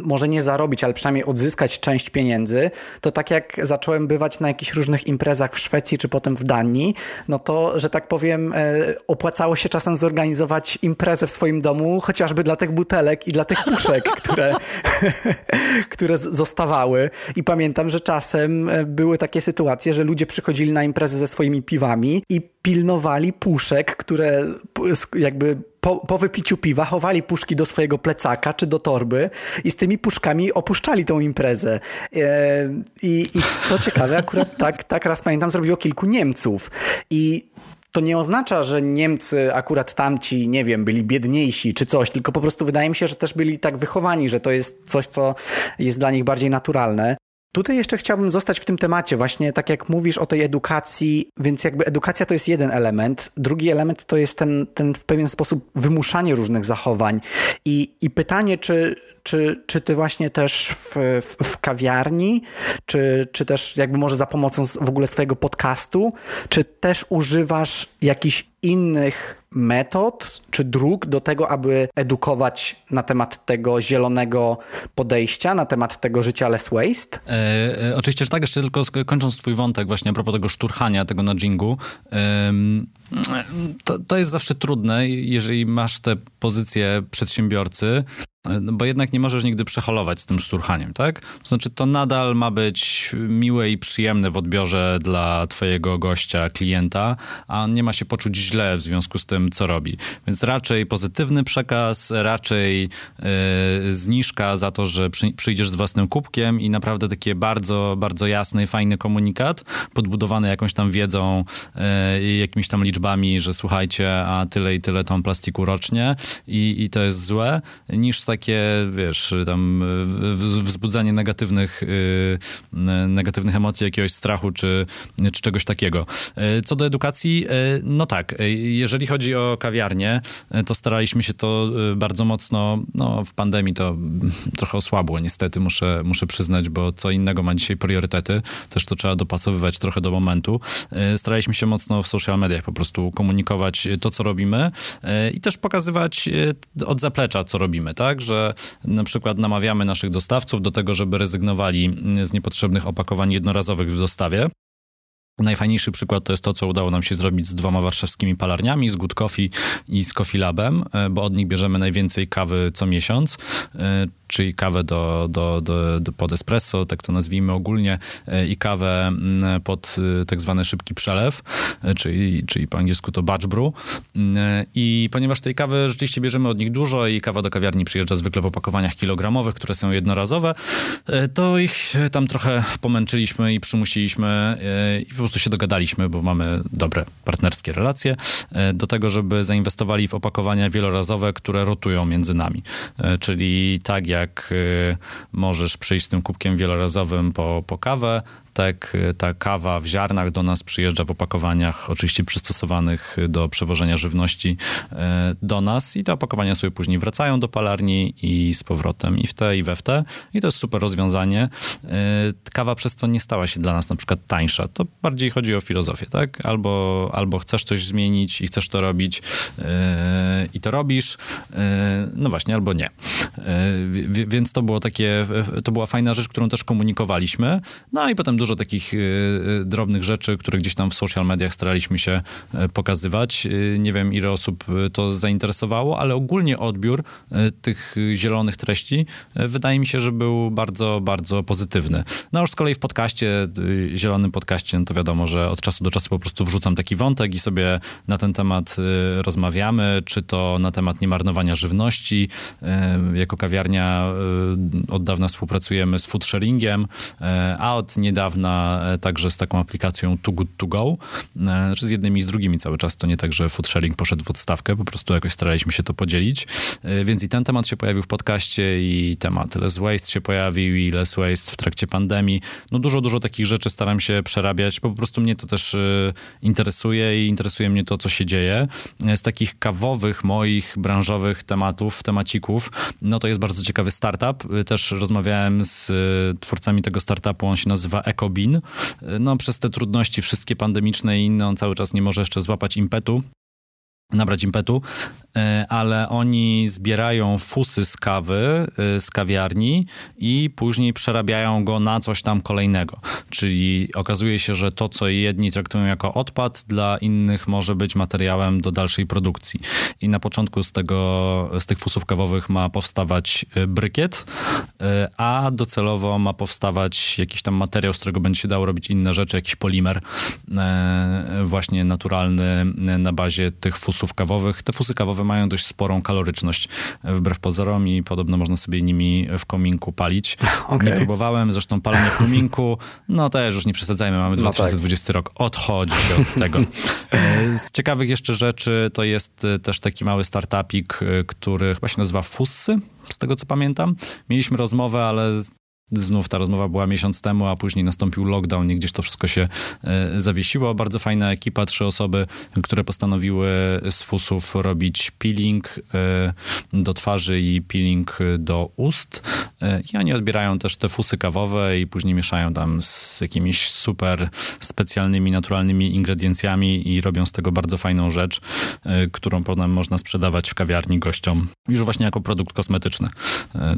może nie zarobić, ale przynajmniej odzyskać część pieniędzy, to tak jak zacząłem bywać na jakichś różnych imprezach w Szwecji czy potem w Danii, no to, że tak powiem, e, opłacało się czasem zorganizować imprezę w swoim domu, chociażby dla tych butelek i dla tych puszek, które, [LAUGHS] które zostawały. I pamiętam, że czasem e, były takie sytuacje, że ludzie przychodzili na imprezę ze swoimi piwami i pilnowali puszek, które jakby po, po, wypiciu piwa chowali puszki do swojego plecaka czy do torby i z tymi puszkami opuszczali tą imprezę. E, I, i co ciekawe, akurat tak, tak raz pamiętam, zrobiło kilku Niemców. I to nie oznacza, że Niemcy akurat tamci, nie wiem, byli biedniejsi czy coś, tylko po prostu wydaje mi się, że też byli tak wychowani, że to jest coś, co jest dla nich bardziej naturalne. Tutaj jeszcze chciałbym zostać w tym temacie, właśnie tak jak mówisz o tej edukacji, więc jakby edukacja to jest jeden element. Drugi element to jest ten, ten w pewien sposób wymuszanie różnych zachowań. I, i pytanie, czy, czy, czy ty właśnie też w, w, w, kawiarni, czy, czy też jakby może za pomocą w ogóle swojego podcastu, czy też używasz jakichś innych metod czy dróg do tego, aby edukować na temat tego zielonego podejścia, na temat tego życia less waste? E, e, oczywiście, że tak. Jeszcze tylko kończąc twój wątek właśnie a propos tego szturchania, tego nudgingu. To, to jest zawsze trudne, jeżeli masz tę pozycję przedsiębiorcy, No bo jednak nie możesz nigdy przeholować z tym szturchaniem, tak? To znaczy, to nadal ma być miłe i przyjemne w odbiorze dla twojego gościa, klienta, a on nie ma się poczuć źle w związku z tym, co robi. Więc raczej pozytywny przekaz, raczej yy, zniżka za to, że przy, przyjdziesz z własnym kubkiem i naprawdę takie bardzo, bardzo jasny, fajny komunikat, podbudowany jakąś tam wiedzą, yy, jakimiś tam liczbami, że słuchajcie, a tyle i tyle tam plastiku rocznie i, i to jest złe, niż takie, wiesz, tam wzbudzanie negatywnych, y, negatywnych emocji, jakiegoś strachu czy, czy czegoś takiego. Y, co do edukacji, y, no tak, jeżeli chodzi o kawiarnię, to staraliśmy się to bardzo mocno, no w pandemii to [LAUGHS] trochę osłabło niestety, muszę, muszę przyznać, bo co innego ma dzisiaj priorytety, też to trzeba dopasowywać trochę do momentu. Staraliśmy się mocno w social mediach po prostu komunikować to, co robimy i też pokazywać od zaplecza, co robimy, tak? Że na przykład namawiamy naszych dostawców do tego, żeby rezygnowali z niepotrzebnych opakowań jednorazowych w dostawie. Najfajniejszy przykład to jest to, co udało nam się zrobić z dwoma warszawskimi palarniami, z Good Coffee i z Coffee Labem, e, bo od nich bierzemy najwięcej kawy co miesiąc, e, czyli kawę do, do, do, do pod espresso, tak to nazwijmy ogólnie, e, i kawę mm, pod tak zwany szybki przelew, czyli, czyli po angielsku to batch brew. I ponieważ tej kawy rzeczywiście bierzemy od nich dużo i kawa do kawiarni przyjeżdża zwykle w opakowaniach kilogramowych, które są jednorazowe, to ich tam trochę pomęczyliśmy i przymusiliśmy i po prostu się dogadaliśmy, bo mamy dobre partnerskie relacje, e, do tego, żeby zainwestowali w opakowania wielorazowe, które rotują między nami. E, czyli tak jak e, możesz przyjść z tym kubkiem wielorazowym po, po kawę, tak ta kawa w ziarnach do nas przyjeżdża w opakowaniach, oczywiście przystosowanych do przewożenia żywności e, do nas i te opakowania sobie później wracają do palarni i z powrotem i w te i we w te i to jest super rozwiązanie. E, kawa przez to nie stała się dla nas na przykład tańsza. To bardziej chodzi o filozofię, tak? Albo, albo chcesz coś zmienić i chcesz to robić i to robisz, no właśnie, albo nie. Więc to było takie, to była fajna rzecz, którą też komunikowaliśmy. No i potem dużo takich y, y, drobnych rzeczy, które gdzieś tam w social mediach staraliśmy się e, pokazywać. Nie wiem, ile osób to zainteresowało, ale ogólnie odbiór tych zielonych treści wydaje mi się, że był bardzo, bardzo pozytywny. No już z kolei w podcaście, zielonym podcaście, no to wiadomo, że od czasu do czasu po prostu wrzucam taki wątek i sobie na ten temat rozmawiamy, czy to na temat niemarnowania żywności. Jako kawiarnia od dawna współpracujemy z food sharingiem, a od niedawna niedawna e, także z taką aplikacją Too Good To Go, e, znaczy z jednymi i z drugimi cały czas. To nie tak, że food sharing poszedł w odstawkę, po prostu jakoś staraliśmy się to podzielić. E, więc i ten temat się pojawił w podcaście i temat Less Waste się pojawił i Less Waste w trakcie pandemii. No dużo, dużo takich rzeczy staram się przerabiać, po prostu mnie to też interesuje i interesuje mnie to, co się dzieje. Z takich kawowych, moich branżowych tematów, temacików, no to jest bardzo ciekawy startup. Też rozmawiałem z twórcami tego startupu, on się nazywa Ecobin. No, przez te trudności wszystkie pandemiczne i inne, on cały czas nie może jeszcze złapać impetu nabrać impetu, e, ale oni zbierają fusy z kawy, e, z kawiarni i później przerabiają go na coś tam kolejnego. Czyli okazuje się, że to, co jedni traktują jako odpad, dla innych może być materiałem do dalszej produkcji. I na początku z, tego, z tych fusów kawowych ma powstawać e, brykiet, a docelowo ma powstawać jakiś tam materiał, z którego będzie się dało robić inne rzeczy, jakiś polimer właśnie naturalny na bazie tych fusów fusów kawowych. Te fusy kawowe mają dość sporą kaloryczność, wbrew pozorom i podobno można sobie nimi w kominku palić. [LAUGHS] Okay. Nie próbowałem, zresztą palenie w kominku, no też już nie przesadzajmy, mamy 2020 no tak. rok, odchodzi się od tego. [LAUGHS] E, z ciekawych jeszcze rzeczy to jest e, też taki mały startupik, e, który chyba się nazywa Fussy, z tego co pamiętam. Mieliśmy rozmowę, ale Znów ta rozmowa była miesiąc temu, a później nastąpił lockdown i gdzieś to wszystko się e, zawiesiło. Bardzo fajna ekipa, trzy osoby, które postanowiły z fusów robić peeling e, do twarzy i peeling do ust. E, I oni odbierają też te fusy kawowe i później mieszają tam z jakimiś super specjalnymi, naturalnymi ingrediencjami i robią z tego bardzo fajną rzecz, którą potem można sprzedawać w kawiarni gościom już właśnie jako produkt kosmetyczny.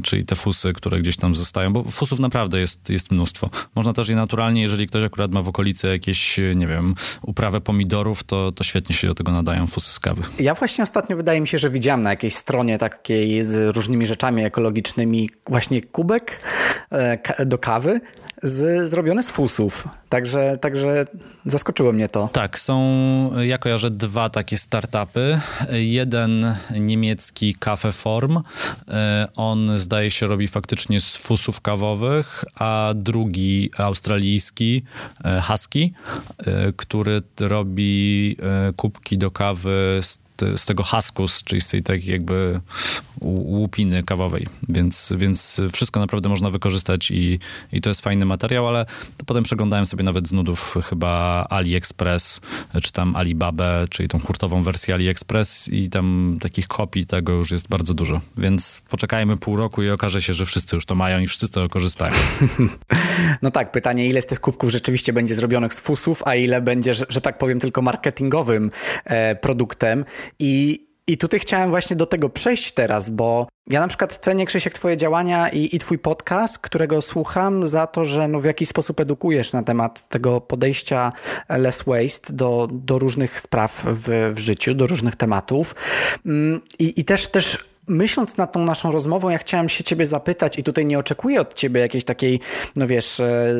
Czyli te fusy, które gdzieś tam zostają, bo fusów naprawdę jest, jest mnóstwo. Można też je naturalnie, jeżeli ktoś akurat ma w okolicy jakieś, nie wiem, uprawę pomidorów, to, to świetnie się do tego nadają fusy z kawy. Ja właśnie ostatnio wydaje mi się, że widziałem na jakiejś stronie takiej z różnymi rzeczami ekologicznymi właśnie kubek e, do kawy z, zrobione z fusów. Także, także zaskoczyło mnie to. Tak, są, ja kojarzę dwa takie startupy. Jeden niemiecki Cafe Form. E, on zdaje się robi faktycznie z fusów kawowych, a drugi australijski e, Husky, e, który robi kubki do kawy z z tego haskus, czyli z tej takiej jakby łupiny kawowej, więc, więc wszystko naprawdę można wykorzystać i, i to jest fajny materiał, ale potem przeglądałem sobie nawet z nudów chyba AliExpress, czy tam Alibabę, czyli tą hurtową wersję AliExpress i tam takich kopii tego już jest bardzo dużo, więc poczekajmy pół roku i okaże się, że wszyscy już to mają i wszyscy to korzystają. [LAUGHS] No tak, pytanie ile z tych kubków rzeczywiście będzie zrobionych z fusów, a ile będzie, że, że tak powiem, tylko marketingowym e, produktem? I i tutaj chciałem właśnie do tego przejść teraz, bo ja na przykład cenię, Krzysiek, twoje działania i, i twój podcast, którego słucham za to, że no w jakiś sposób edukujesz na temat tego podejścia less waste do, do różnych spraw w, w życiu, do różnych tematów. Mm, I, i też, też myśląc nad tą naszą rozmową, ja chciałem się ciebie zapytać i tutaj nie oczekuję od ciebie jakiejś takiej, no wiesz, e,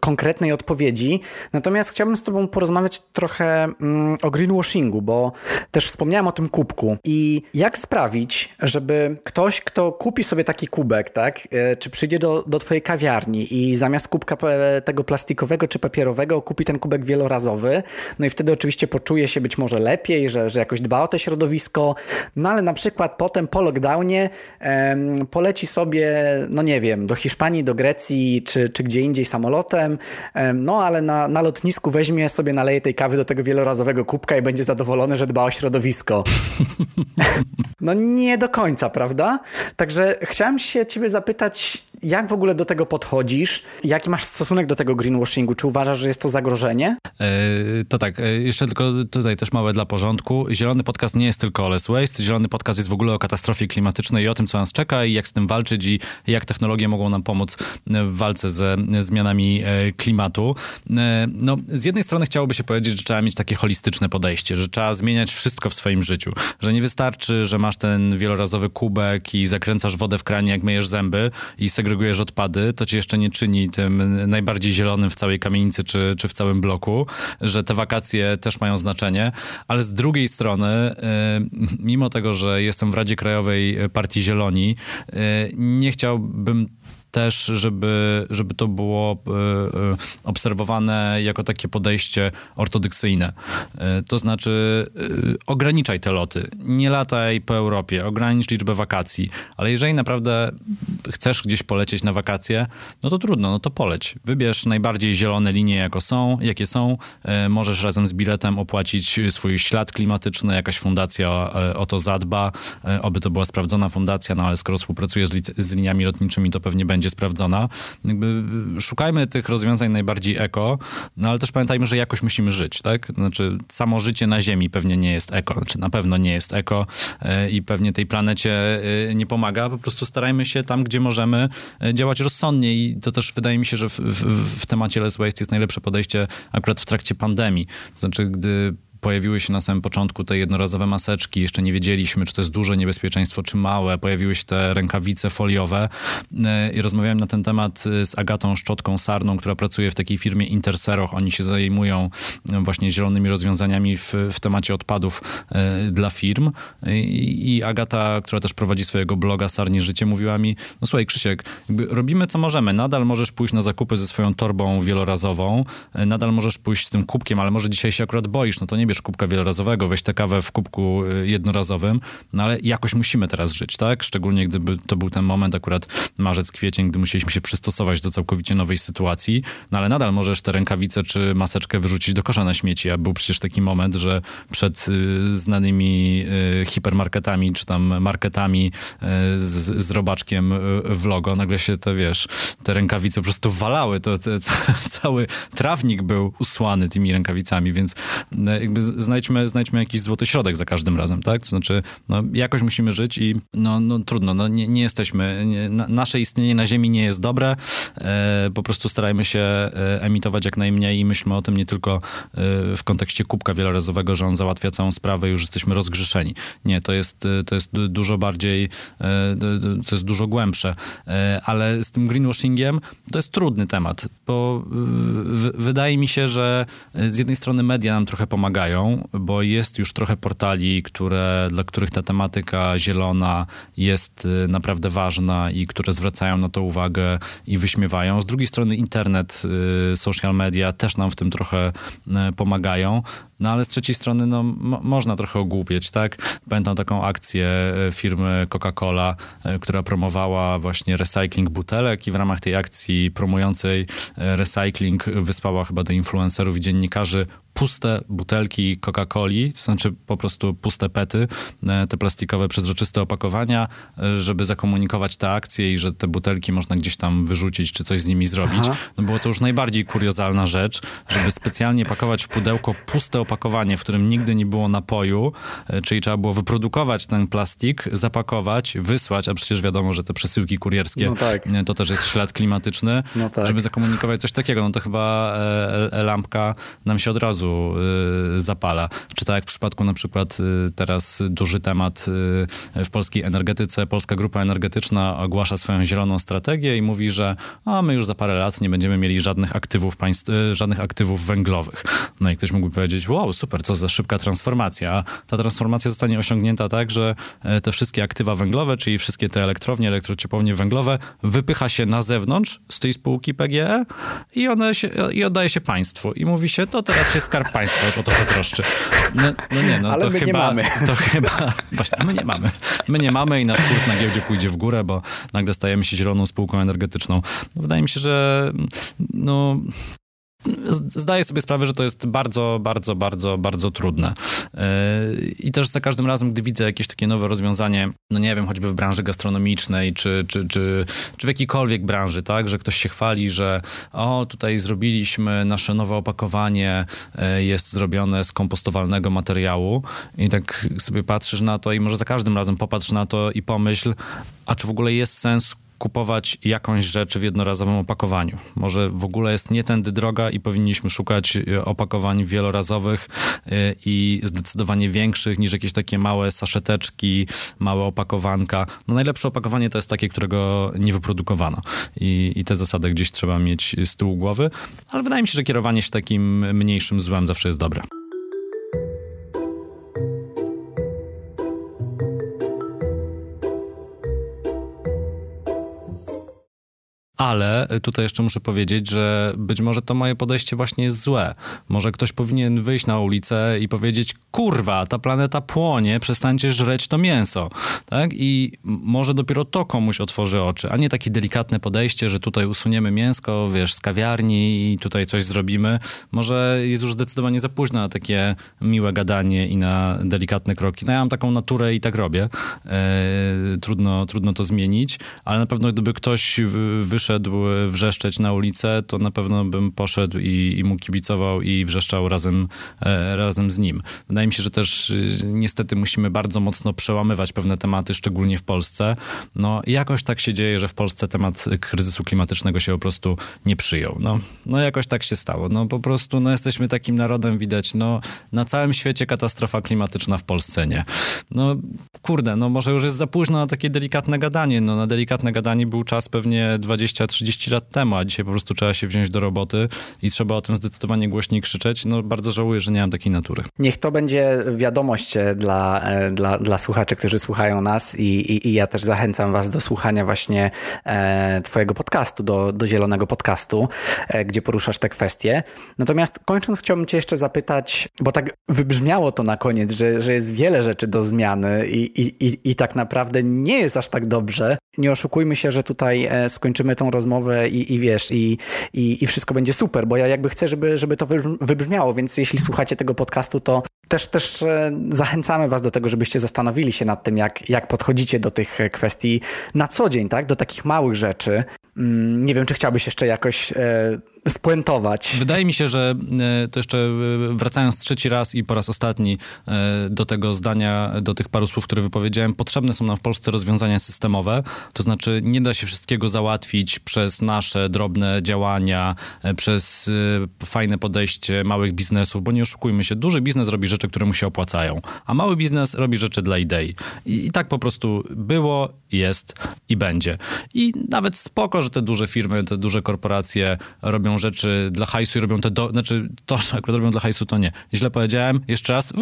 konkretnej odpowiedzi, natomiast chciałbym z tobą porozmawiać trochę mm, o greenwashingu, bo też wspomniałem o tym kubku. I jak sprawić, żeby ktoś, kto kupi sobie taki kubek, tak, e, czy przyjdzie do, do twojej kawiarni i zamiast kubka tego plastikowego czy papierowego kupi ten kubek wielorazowy, no i wtedy oczywiście poczuje się być może lepiej, że, że jakoś dba o to środowisko, no ale na przykład potem po lockdownie poleci sobie, no nie wiem, do Hiszpanii, do Grecji czy, czy gdzie indziej samolotem, no ale na, na lotnisku weźmie sobie, naleje tej kawy do tego wielorazowego kubka i będzie zadowolony, że dba o środowisko. [LAUGHS] no nie do końca, prawda? Także chciałem się ciebie zapytać, jak w ogóle do tego podchodzisz? Jaki masz stosunek do tego greenwashingu? Czy uważasz, że jest to zagrożenie? E, to tak, e, jeszcze tylko tutaj też małe dla porządku. Zielony podcast nie jest tylko o less waste. Zielony podcast jest w ogóle o katastrofie klimatycznej i o tym, co nas czeka i jak z tym walczyć i jak technologie mogą nam pomóc w walce ze zmianami e, klimatu. No, z jednej strony chciałoby się powiedzieć, że trzeba mieć takie holistyczne podejście, że trzeba zmieniać wszystko w swoim życiu, że nie wystarczy, że masz ten wielorazowy kubek i zakręcasz wodę w kranie, jak myjesz zęby i segregujesz segregujesz odpady, to ci jeszcze nie czyni tym najbardziej zielonym w całej kamienicy czy, czy w całym bloku, że te wakacje też mają znaczenie, ale z drugiej strony, y, mimo tego, że jestem w Radzie Krajowej Partii Zieloni, y, nie chciałbym też, żeby, żeby to było e, e, obserwowane jako takie podejście ortodoksyjne. E, to znaczy, ograniczaj te loty. Nie lataj po Europie, ogranicz liczbę wakacji, ale jeżeli naprawdę chcesz gdzieś polecieć na wakacje, no to trudno, no to poleć. Wybierz najbardziej zielone linie, jako są, jakie są. Możesz razem z biletem opłacić swój ślad klimatyczny, jakaś fundacja o to zadba, oby to była sprawdzona fundacja, no ale skoro współpracuje z, z liniami lotniczymi, to pewnie będzie będzie sprawdzona. Jakby szukajmy tych rozwiązań najbardziej eko, no ale też pamiętajmy, że jakoś musimy żyć, tak? Znaczy samo życie na Ziemi pewnie nie jest eko, znaczy na pewno nie jest eko e, i pewnie tej planecie e, nie pomaga. Po prostu starajmy się tam, gdzie możemy e, działać rozsądnie i to też wydaje mi się, że w, w, w temacie less waste jest najlepsze podejście akurat w trakcie pandemii. Znaczy, gdy pojawiły się na samym początku te jednorazowe maseczki, jeszcze nie wiedzieliśmy, czy to jest duże niebezpieczeństwo, czy małe. Pojawiły się te rękawice foliowe e, i rozmawiałem na ten temat e, z Agatą Szczotką Sarną, która pracuje w takiej firmie Interseroch. Oni się zajmują e, właśnie zielonymi rozwiązaniami w, w temacie odpadów dla firm. I, Agata, która też prowadzi swojego bloga Sarni Życie, mówiła mi, no słuchaj Krzysiek, robimy co możemy. Nadal możesz pójść na zakupy ze swoją torbą wielorazową, nadal możesz pójść z tym kubkiem, ale może dzisiaj się akurat boisz, no to nie kubka wielorazowego, weź tę kawę w kubku y, jednorazowym, no ale jakoś musimy teraz żyć, tak? Szczególnie gdyby to był ten moment akurat marzec, kwiecień, gdy musieliśmy się przystosować do całkowicie nowej sytuacji, no ale nadal możesz te rękawice czy maseczkę wyrzucić do kosza na śmieci, a był przecież taki moment, że przed y, znanymi y, hipermarketami czy tam marketami z, z robaczkiem w logo, nagle się te, wiesz, te rękawice po prostu walały, to, cały trawnik był usłany tymi rękawicami, więc jakby znajdźmy, znajdźmy jakiś złoty środek za każdym razem, tak? To znaczy, no, jakoś musimy żyć i no, no trudno, no, nie, nie jesteśmy, nie, na, nasze istnienie na Ziemi nie jest dobre, e, po prostu starajmy się e, emitować jak najmniej i myślmy o tym nie tylko e, w kontekście kubka wielorazowego, że on załatwia całą sprawę i już jesteśmy rozgrzeszeni. Nie, to jest, to jest dużo bardziej, to jest dużo głębsze, ale z tym greenwashingiem to jest trudny temat, bo wydaje mi się, że z jednej strony media nam trochę pomagają, bo jest już trochę portali, które, dla których ta tematyka zielona jest naprawdę ważna i które zwracają na to uwagę i wyśmiewają. Z drugiej strony internet, social media też nam w tym trochę pomagają. No ale z trzeciej strony no, można trochę ogłupieć, tak? Pamiętam taką akcję e, firmy Coca-Cola, e, która promowała właśnie recycling butelek i w ramach tej akcji promującej e, recycling wysłała chyba do influencerów i dziennikarzy puste butelki Coca-Coli, to znaczy po prostu puste pety, te plastikowe, przezroczyste opakowania, żeby zakomunikować tę akcję i że te butelki można gdzieś tam wyrzucić, czy coś z nimi zrobić. Aha. No było to już najbardziej kuriozalna rzecz, żeby specjalnie pakować w pudełko puste opakowanie, w którym nigdy nie było napoju, e, czyli trzeba było wyprodukować ten plastik, zapakować, wysłać, a przecież wiadomo, że te przesyłki kurierskie no tak. to też jest ślad klimatyczny, no tak. żeby zakomunikować coś takiego. No to chyba lampka nam się od razu zapala. Czy tak jak w przypadku na przykład teraz duży temat w polskiej energetyce, Polska Grupa Energetyczna ogłasza swoją zieloną strategię i mówi, że a my już za parę lat nie będziemy mieli żadnych aktywów, państw, żadnych aktywów węglowych. No i ktoś mógłby powiedzieć, wow, super, co za szybka transformacja. Ta transformacja zostanie osiągnięta tak, że te wszystkie aktywa węglowe, czyli wszystkie te elektrownie, elektrociepłownie węglowe wypycha się na zewnątrz z tej spółki PGE i one się, i oddaje się państwu. I mówi się, to teraz się Skarb Państwa już o to zatroszczy. No, no nie, no Ale to my chyba, nie mamy. To chyba, [LAUGHS] właśnie, my nie mamy. My nie mamy i nasz kurs na giełdzie pójdzie w górę, bo nagle stajemy się zieloną spółką energetyczną. No, wydaje mi się, że no, Zdaję sobie sprawę, że to jest bardzo, bardzo, bardzo, bardzo trudne. I też za każdym razem, gdy widzę jakieś takie nowe rozwiązanie, no nie wiem, choćby w branży gastronomicznej, czy, czy, czy, czy w jakiejkolwiek branży, tak, że ktoś się chwali, że o, tutaj zrobiliśmy nasze nowe opakowanie, e, jest zrobione z kompostowalnego materiału i tak sobie patrzysz na to i może za każdym razem popatrz na to i pomyśl, a czy w ogóle jest sens kupować jakąś rzecz w jednorazowym opakowaniu. Może w ogóle jest nie tędy droga i powinniśmy szukać e, opakowań wielorazowych e, i zdecydowanie większych niż jakieś takie małe saszeteczki, małe opakowanka. No najlepsze opakowanie to jest takie, którego nie wyprodukowano. I, i te zasady gdzieś trzeba mieć z tyłu głowy, ale wydaje mi się, że kierowanie się takim mniejszym złem zawsze jest dobre. Ale tutaj jeszcze muszę powiedzieć, że być może to moje podejście właśnie jest złe. Może ktoś powinien wyjść na ulicę i powiedzieć, kurwa, ta planeta płonie, przestańcie żreć to mięso. Tak? I może dopiero to komuś otworzy oczy, a nie takie delikatne podejście, że tutaj usuniemy mięsko, wiesz, z kawiarni i tutaj coś zrobimy. Może jest już zdecydowanie za późno na takie miłe gadanie i na delikatne kroki. No ja mam taką naturę i tak robię. E, trudno, trudno to zmienić, ale na pewno gdyby ktoś wyszedł wyszedł wrzeszczeć na ulicę, to na pewno bym poszedł i, i mu kibicował i wrzeszczał razem, e, razem z nim. Wydaje mi się, że też y, niestety musimy bardzo mocno przełamywać pewne tematy, szczególnie w Polsce. No jakoś tak się dzieje, że w Polsce temat kryzysu klimatycznego się po prostu nie przyjął. No, no jakoś tak się stało. No po prostu no, jesteśmy takim narodem, widać, no na całym świecie katastrofa klimatyczna, w Polsce nie. No kurde, no może już jest za późno na takie delikatne gadanie. No na delikatne gadanie był czas pewnie 20 20-30 lat temu, a dzisiaj po prostu trzeba się wziąć do roboty i trzeba o tym zdecydowanie głośniej krzyczeć. No bardzo żałuję, że nie mam takiej natury. Niech to będzie wiadomość e, dla, e, dla, dla słuchaczy, którzy słuchają nas i, i, i ja też zachęcam was do słuchania właśnie e, twojego podcastu, do, do Zielonego Podcastu, e, gdzie poruszasz te kwestie. Natomiast kończąc chciałbym cię jeszcze zapytać, bo tak wybrzmiało to na koniec, że, że jest wiele rzeczy do zmiany i, i, i, i tak naprawdę nie jest aż tak dobrze. Nie oszukujmy się, że tutaj e, skończymy tą rozmowę i, i wiesz, i, i, i wszystko będzie super, bo ja jakby chcę, żeby, żeby to wybrzmiało, więc jeśli słuchacie tego podcastu, to też, też e, zachęcamy Was do tego, żebyście zastanowili się nad tym, jak, jak podchodzicie do tych kwestii na co dzień, tak? Do takich małych rzeczy. Mm, nie wiem, czy chciałbyś jeszcze jakoś e, spuentować. Wydaje mi się, że e, to jeszcze e, wracając trzeci raz i po raz ostatni e, do tego zdania, do tych paru słów, które wypowiedziałem, potrzebne są nam w Polsce rozwiązania systemowe. To znaczy nie da się wszystkiego załatwić przez nasze drobne działania, przez fajne podejście małych biznesów, bo nie oszukujmy się, duży biznes robi rzeczy, które mu się opłacają, a mały biznes robi rzeczy dla idei. I, i tak po prostu było, jest i będzie. I nawet spoko, że te duże firmy, te duże korporacje robią rzeczy dla hajsu i robią te, do, znaczy to, że akurat robią dla hajsu, to nie. Źle powiedziałem, jeszcze raz,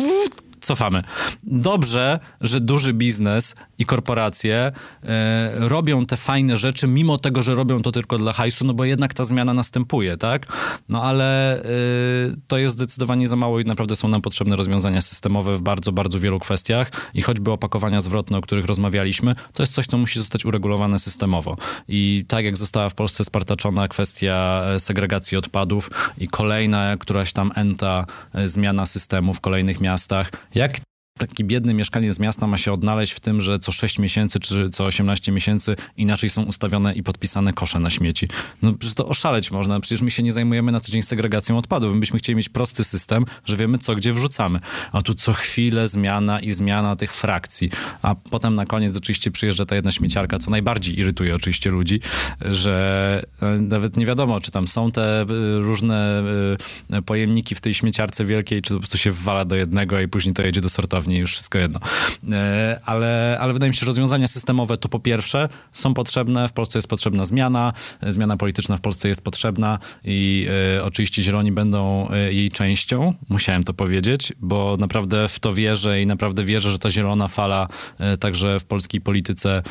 cofamy. Dobrze, że duży biznes i korporacje e, robią te fajne rzeczy, mimo tego, że robią to tylko dla hajsu, no bo jednak ta zmiana następuje, tak? No ale e, to jest zdecydowanie za mało i naprawdę są nam potrzebne rozwiązania systemowe w bardzo, bardzo wielu kwestiach i choćby opakowania zwrotne, o których rozmawialiśmy, to jest coś, co musi zostać uregulowane systemowo. I tak jak została w Polsce spartaczona kwestia e, segregacji odpadów i kolejna któraś tam enta zmiana systemu w kolejnych miastach, jak taki biedny mieszkaniec miasta ma się odnaleźć w tym, że co 6 miesięcy czy co 18 miesięcy inaczej są ustawione i podpisane kosze na śmieci. No przecież to oszaleć można, przecież my się nie zajmujemy na co dzień segregacją odpadów. My byśmy chcieli mieć prosty system, że wiemy co gdzie wrzucamy. A tu co chwilę zmiana i zmiana tych frakcji. A potem na koniec oczywiście przyjeżdża ta jedna śmieciarka, co najbardziej irytuje oczywiście ludzi, że e, nawet nie wiadomo, czy tam są te e, różne e, pojemniki w tej śmieciarce wielkiej, czy po prostu się wwala do jednego i później to jedzie do sortowni nie już wszystko jedno. E, ale, ale wydaje mi się, że rozwiązania systemowe to po pierwsze są potrzebne, w Polsce jest potrzebna zmiana, zmiana polityczna w Polsce jest potrzebna i e, oczywiście zieloni będą e, jej częścią, musiałem to powiedzieć, bo naprawdę w to wierzę i naprawdę wierzę, że ta zielona fala także w polskiej polityce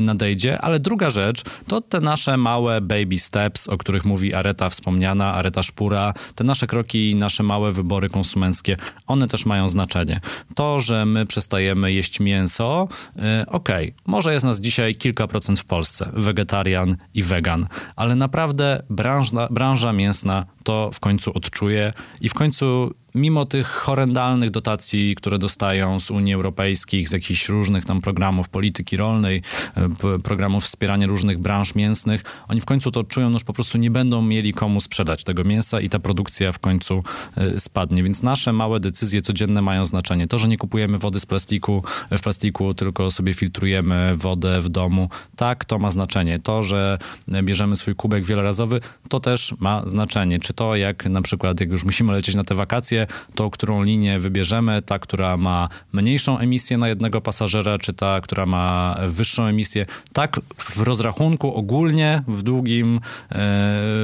nadejdzie, ale druga rzecz to te nasze małe baby steps, o których mówi Areta wspomniana, Areta Szpura, te nasze kroki nasze małe wybory konsumenckie, one też mają znaczenie. To, że my przestajemy jeść mięso, y, okej, okay, może jest nas dzisiaj kilka procent w Polsce, wegetarian i wegan, ale naprawdę branża, branża mięsna to w końcu odczuje i w końcu mimo tych horrendalnych dotacji, które dostają z Unii Europejskiej, z jakichś różnych tam programów polityki rolnej, e, programów wspierania różnych branż mięsnych, oni w końcu to czują, no już po prostu nie będą mieli komu sprzedać tego mięsa i ta produkcja w końcu e, spadnie. Więc nasze małe decyzje codzienne mają znaczenie. To, że nie kupujemy wody z plastiku, w plastiku, tylko sobie filtrujemy wodę w domu, tak, to ma znaczenie. To, że bierzemy swój kubek wielorazowy, to też ma znaczenie. Czy to, jak na przykład, jak już musimy lecieć na te wakacje, to którą linię wybierzemy, ta, która ma mniejszą emisję na jednego pasażera, czy ta, która ma wyższą emisję. Tak w rozrachunku ogólnie, w długim, e,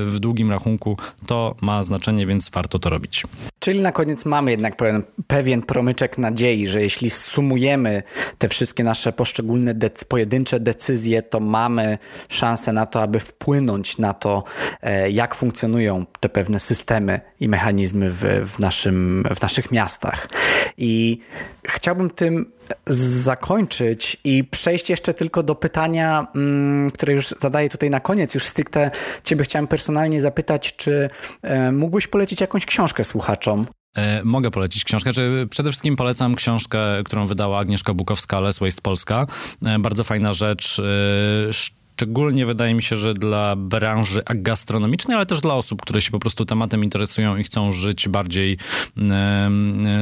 w długim rachunku to ma znaczenie, więc warto to robić. Czyli na koniec mamy jednak pewien, pewien promyczek nadziei, że jeśli sumujemy te wszystkie nasze poszczególne pojedyncze decyzje, to mamy szansę na to, aby wpłynąć na to, e, jak funkcjonują te pewne systemy i mechanizmy w, w, naszym, w naszych miastach. I chciałbym tym zakończyć i przejść jeszcze tylko do pytania, mm, które już zadaję tutaj na koniec. Już stricte Ciebie chciałem personalnie zapytać, czy e, mógłbyś polecić jakąś książkę słuchaczom? E, mogę polecić książkę. Przede wszystkim polecam książkę, którą wydała Agnieszka Bukowska, Les Waste Polska. E, bardzo fajna rzecz Szczególnie wydaje mi się, że dla branży gastronomicznej, ale też dla osób, które się po prostu tematem interesują i chcą żyć bardziej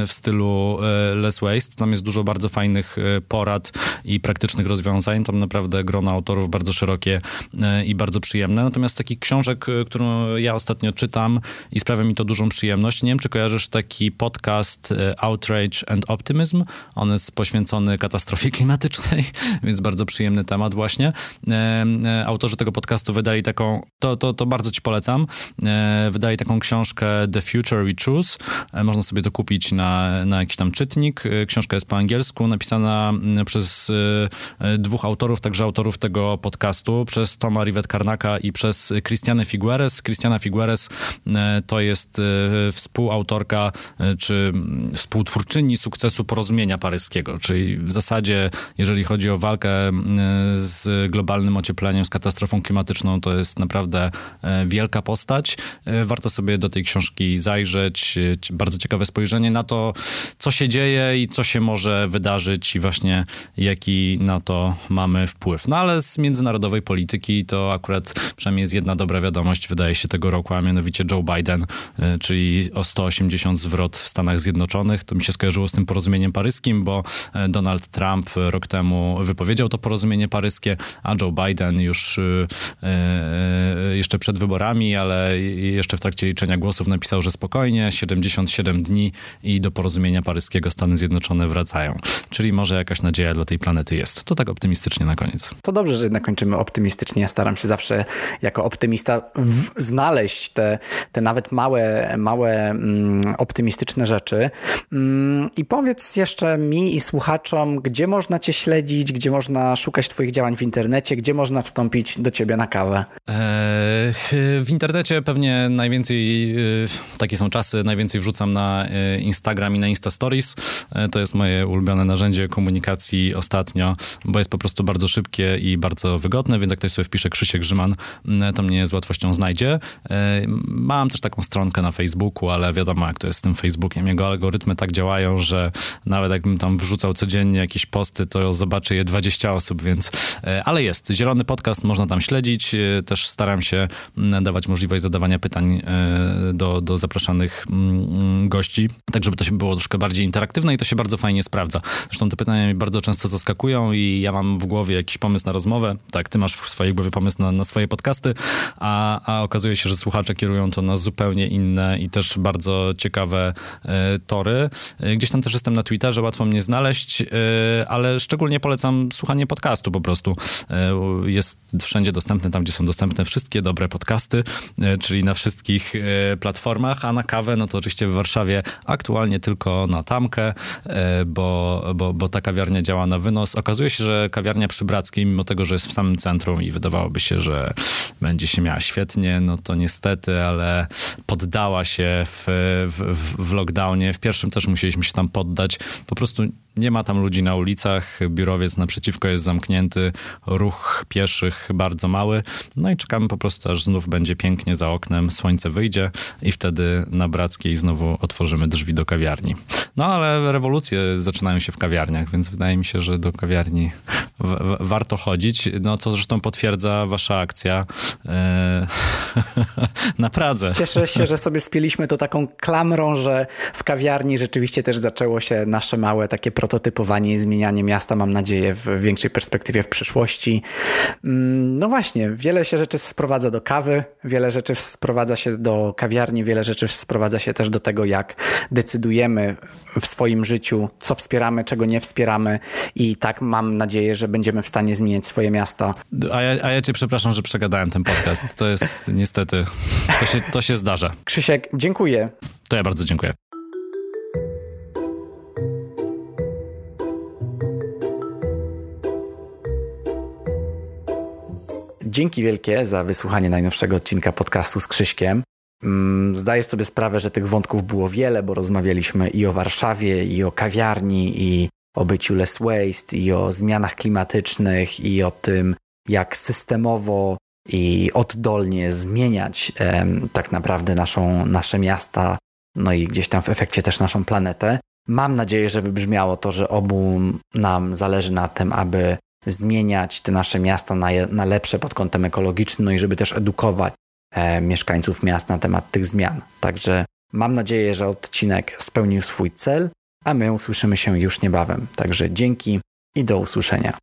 w stylu e, less waste. Tam jest dużo bardzo fajnych e, porad i praktycznych rozwiązań. Tam naprawdę grono autorów bardzo szerokie e, i bardzo przyjemne. Natomiast takich książek, którą ja ostatnio czytam i sprawia mi to dużą przyjemność. Nie wiem, czy kojarzysz taki podcast Outrage and Optimism. On jest poświęcony katastrofie [LAUGHS] klimatycznej, więc bardzo przyjemny temat właśnie. E, autorzy tego podcastu wydali taką, to, to, to bardzo ci polecam, e, wydali taką książkę The Future We Choose. E, można sobie to kupić na, na jakiś tam czytnik. Książka jest po angielsku, napisana przez dwóch autorów, także autorów tego podcastu, przez Toma Rivet Karnaka i przez Christiane Figueres. Christiana Figueres to jest współautorka czy współtwórczyni sukcesu porozumienia paryskiego, czyli w zasadzie, jeżeli chodzi o walkę z globalnym ociepleniem, ociepleniem, z katastrofą klimatyczną. To jest naprawdę wielka postać. Warto sobie do tej książki zajrzeć. Bardzo ciekawe spojrzenie na to, co się dzieje i co się może wydarzyć i właśnie jaki na to mamy wpływ. No ale z międzynarodowej polityki to akurat przynajmniej jest jedna dobra wiadomość, wydaje się, tego roku, a mianowicie Joe Biden, czyli o 180 zwrot w Stanach Zjednoczonych. To mi się skojarzyło z tym porozumieniem paryskim, bo e, Donald Trump rok temu wypowiedział to porozumienie paryskie, a Joe Biden już e, e, jeszcze przed wyborami, ale jeszcze w trakcie liczenia głosów napisał, że spokojnie, 77 dni i do porozumienia paryskiego Stany Zjednoczone wracają. Czyli może jakaś nadzieja dla tej planety jest. To tak optymistycznie na koniec. To dobrze, że jednak kończymy optymistycznie. Staram się zawsze jako optymista znaleźć te, te nawet małe, małe mm, optymistyczne rzeczy. Mm, I powiedz jeszcze mi i słuchaczom, gdzie można cię śledzić, gdzie można szukać twoich działań w internecie, gdzie można wstąpić do ciebie na kawę? Eee, w internecie pewnie najwięcej, e, takie są czasy, najwięcej wrzucam na e, Instagram i na Insta Stories. E, to jest moje ulubione narzędzie komunikacji ostatnio, bo jest po prostu bardzo szybkie i bardzo wygodne, więc jak ktoś sobie wpisze Krzysiek Grzyman, to mnie z łatwością znajdzie. Mam też taką stronkę na Facebooku, ale wiadomo jak to jest z tym Facebookiem. Jego algorytmy tak działają, że nawet jakbym tam wrzucał codziennie jakieś posty, to zobaczy je 20 osób, więc... Ale jest. Zielony podcast, można tam śledzić. E, też staram się dawać możliwość zadawania pytań e, do, do zapraszanych gości, tak żeby to się było troszkę bardziej interaktywne i to się bardzo fajnie sprawdza. Zresztą te pytania mnie bardzo często zaskakują i ja mam w głowie jakiś pomysł na rozmowę. Tak, ty masz w swojej głowie pomysł na, na swoje podcasty, a, a okazuje się, że słuchacze kierują to na zupełnie inne i też bardzo ciekawe tory. Gdzieś tam też jestem na Twitterze, łatwo mnie znaleźć, e, ale szczególnie polecam słuchanie podcastu po prostu. E, jest wszędzie dostępny, tam gdzie są dostępne wszystkie dobre podcasty, e, czyli na wszystkich platformach, a na kawę, no to oczywiście w Warszawie aktualnie tylko na tamkę, bo, bo, bo ta kawiarnia działa na wynos. Okazuje się, że kawiarnia przy Brackiej, mimo tego, że jest w samym centrum i wydawałoby się, że będzie się miała świetnie, no to niestety, ale poddała się w, w, w lockdownie. W pierwszym też musieliśmy się tam poddać. Po prostu nie ma tam ludzi na ulicach, biurowiec naprzeciwko jest zamknięty, ruch pieszych bardzo mały. No i czekamy po prostu, aż znów będzie pięknie za oknem, słońce wyjdzie i wtedy na Brackiej znowu otworzymy drzwi do kawiarni. No ale rewolucje zaczynają się w kawiarniach, więc wydaje mi się, że do kawiarni warto chodzić. No co zresztą potwierdza wasza akcja e, [LAUGHS] na Pradze. Cieszę się, że sobie spieliśmy to taką klamrą, że w kawiarni rzeczywiście też zaczęło się nasze małe takie prototypowanie i zmienianie miasta, mam nadzieję, w większej perspektywie w przyszłości. Mm, no właśnie, wiele się rzeczy sprowadza do kawy, wiele rzeczy sprowadza się do kawiarni, wiele rzeczy sprowadza się też do tego, jak decydujemy w swoim życiu, co wspieramy, czego nie wspieramy i tak mam nadzieję, że będziemy w stanie zmieniać swoje miasta. A ja, a ja cię przepraszam, że przegadałem ten podcast. To jest niestety, to się, to się zdarza. Krzysiek, dziękuję. To ja bardzo dziękuję. Dzięki wielkie za wysłuchanie najnowszego odcinka podcastu z Krzyśkiem. Mm, zdaję sobie sprawę, że tych wątków było wiele, bo rozmawialiśmy i o Warszawie, i o kawiarni, i o byciu less waste, i o zmianach klimatycznych, i o tym, jak systemowo i oddolnie zmieniać em, tak naprawdę naszą, nasze miasta, no i gdzieś tam w efekcie też naszą planetę. Mam nadzieję, że wybrzmiało to, że obu nam zależy na tym, aby zmieniać te nasze miasta na, na lepsze pod kątem ekologicznym, no i żeby też edukować e, mieszkańców miast na temat tych zmian. Także mam nadzieję, że odcinek spełnił swój cel, a my usłyszymy się już niebawem. Także dzięki i do usłyszenia.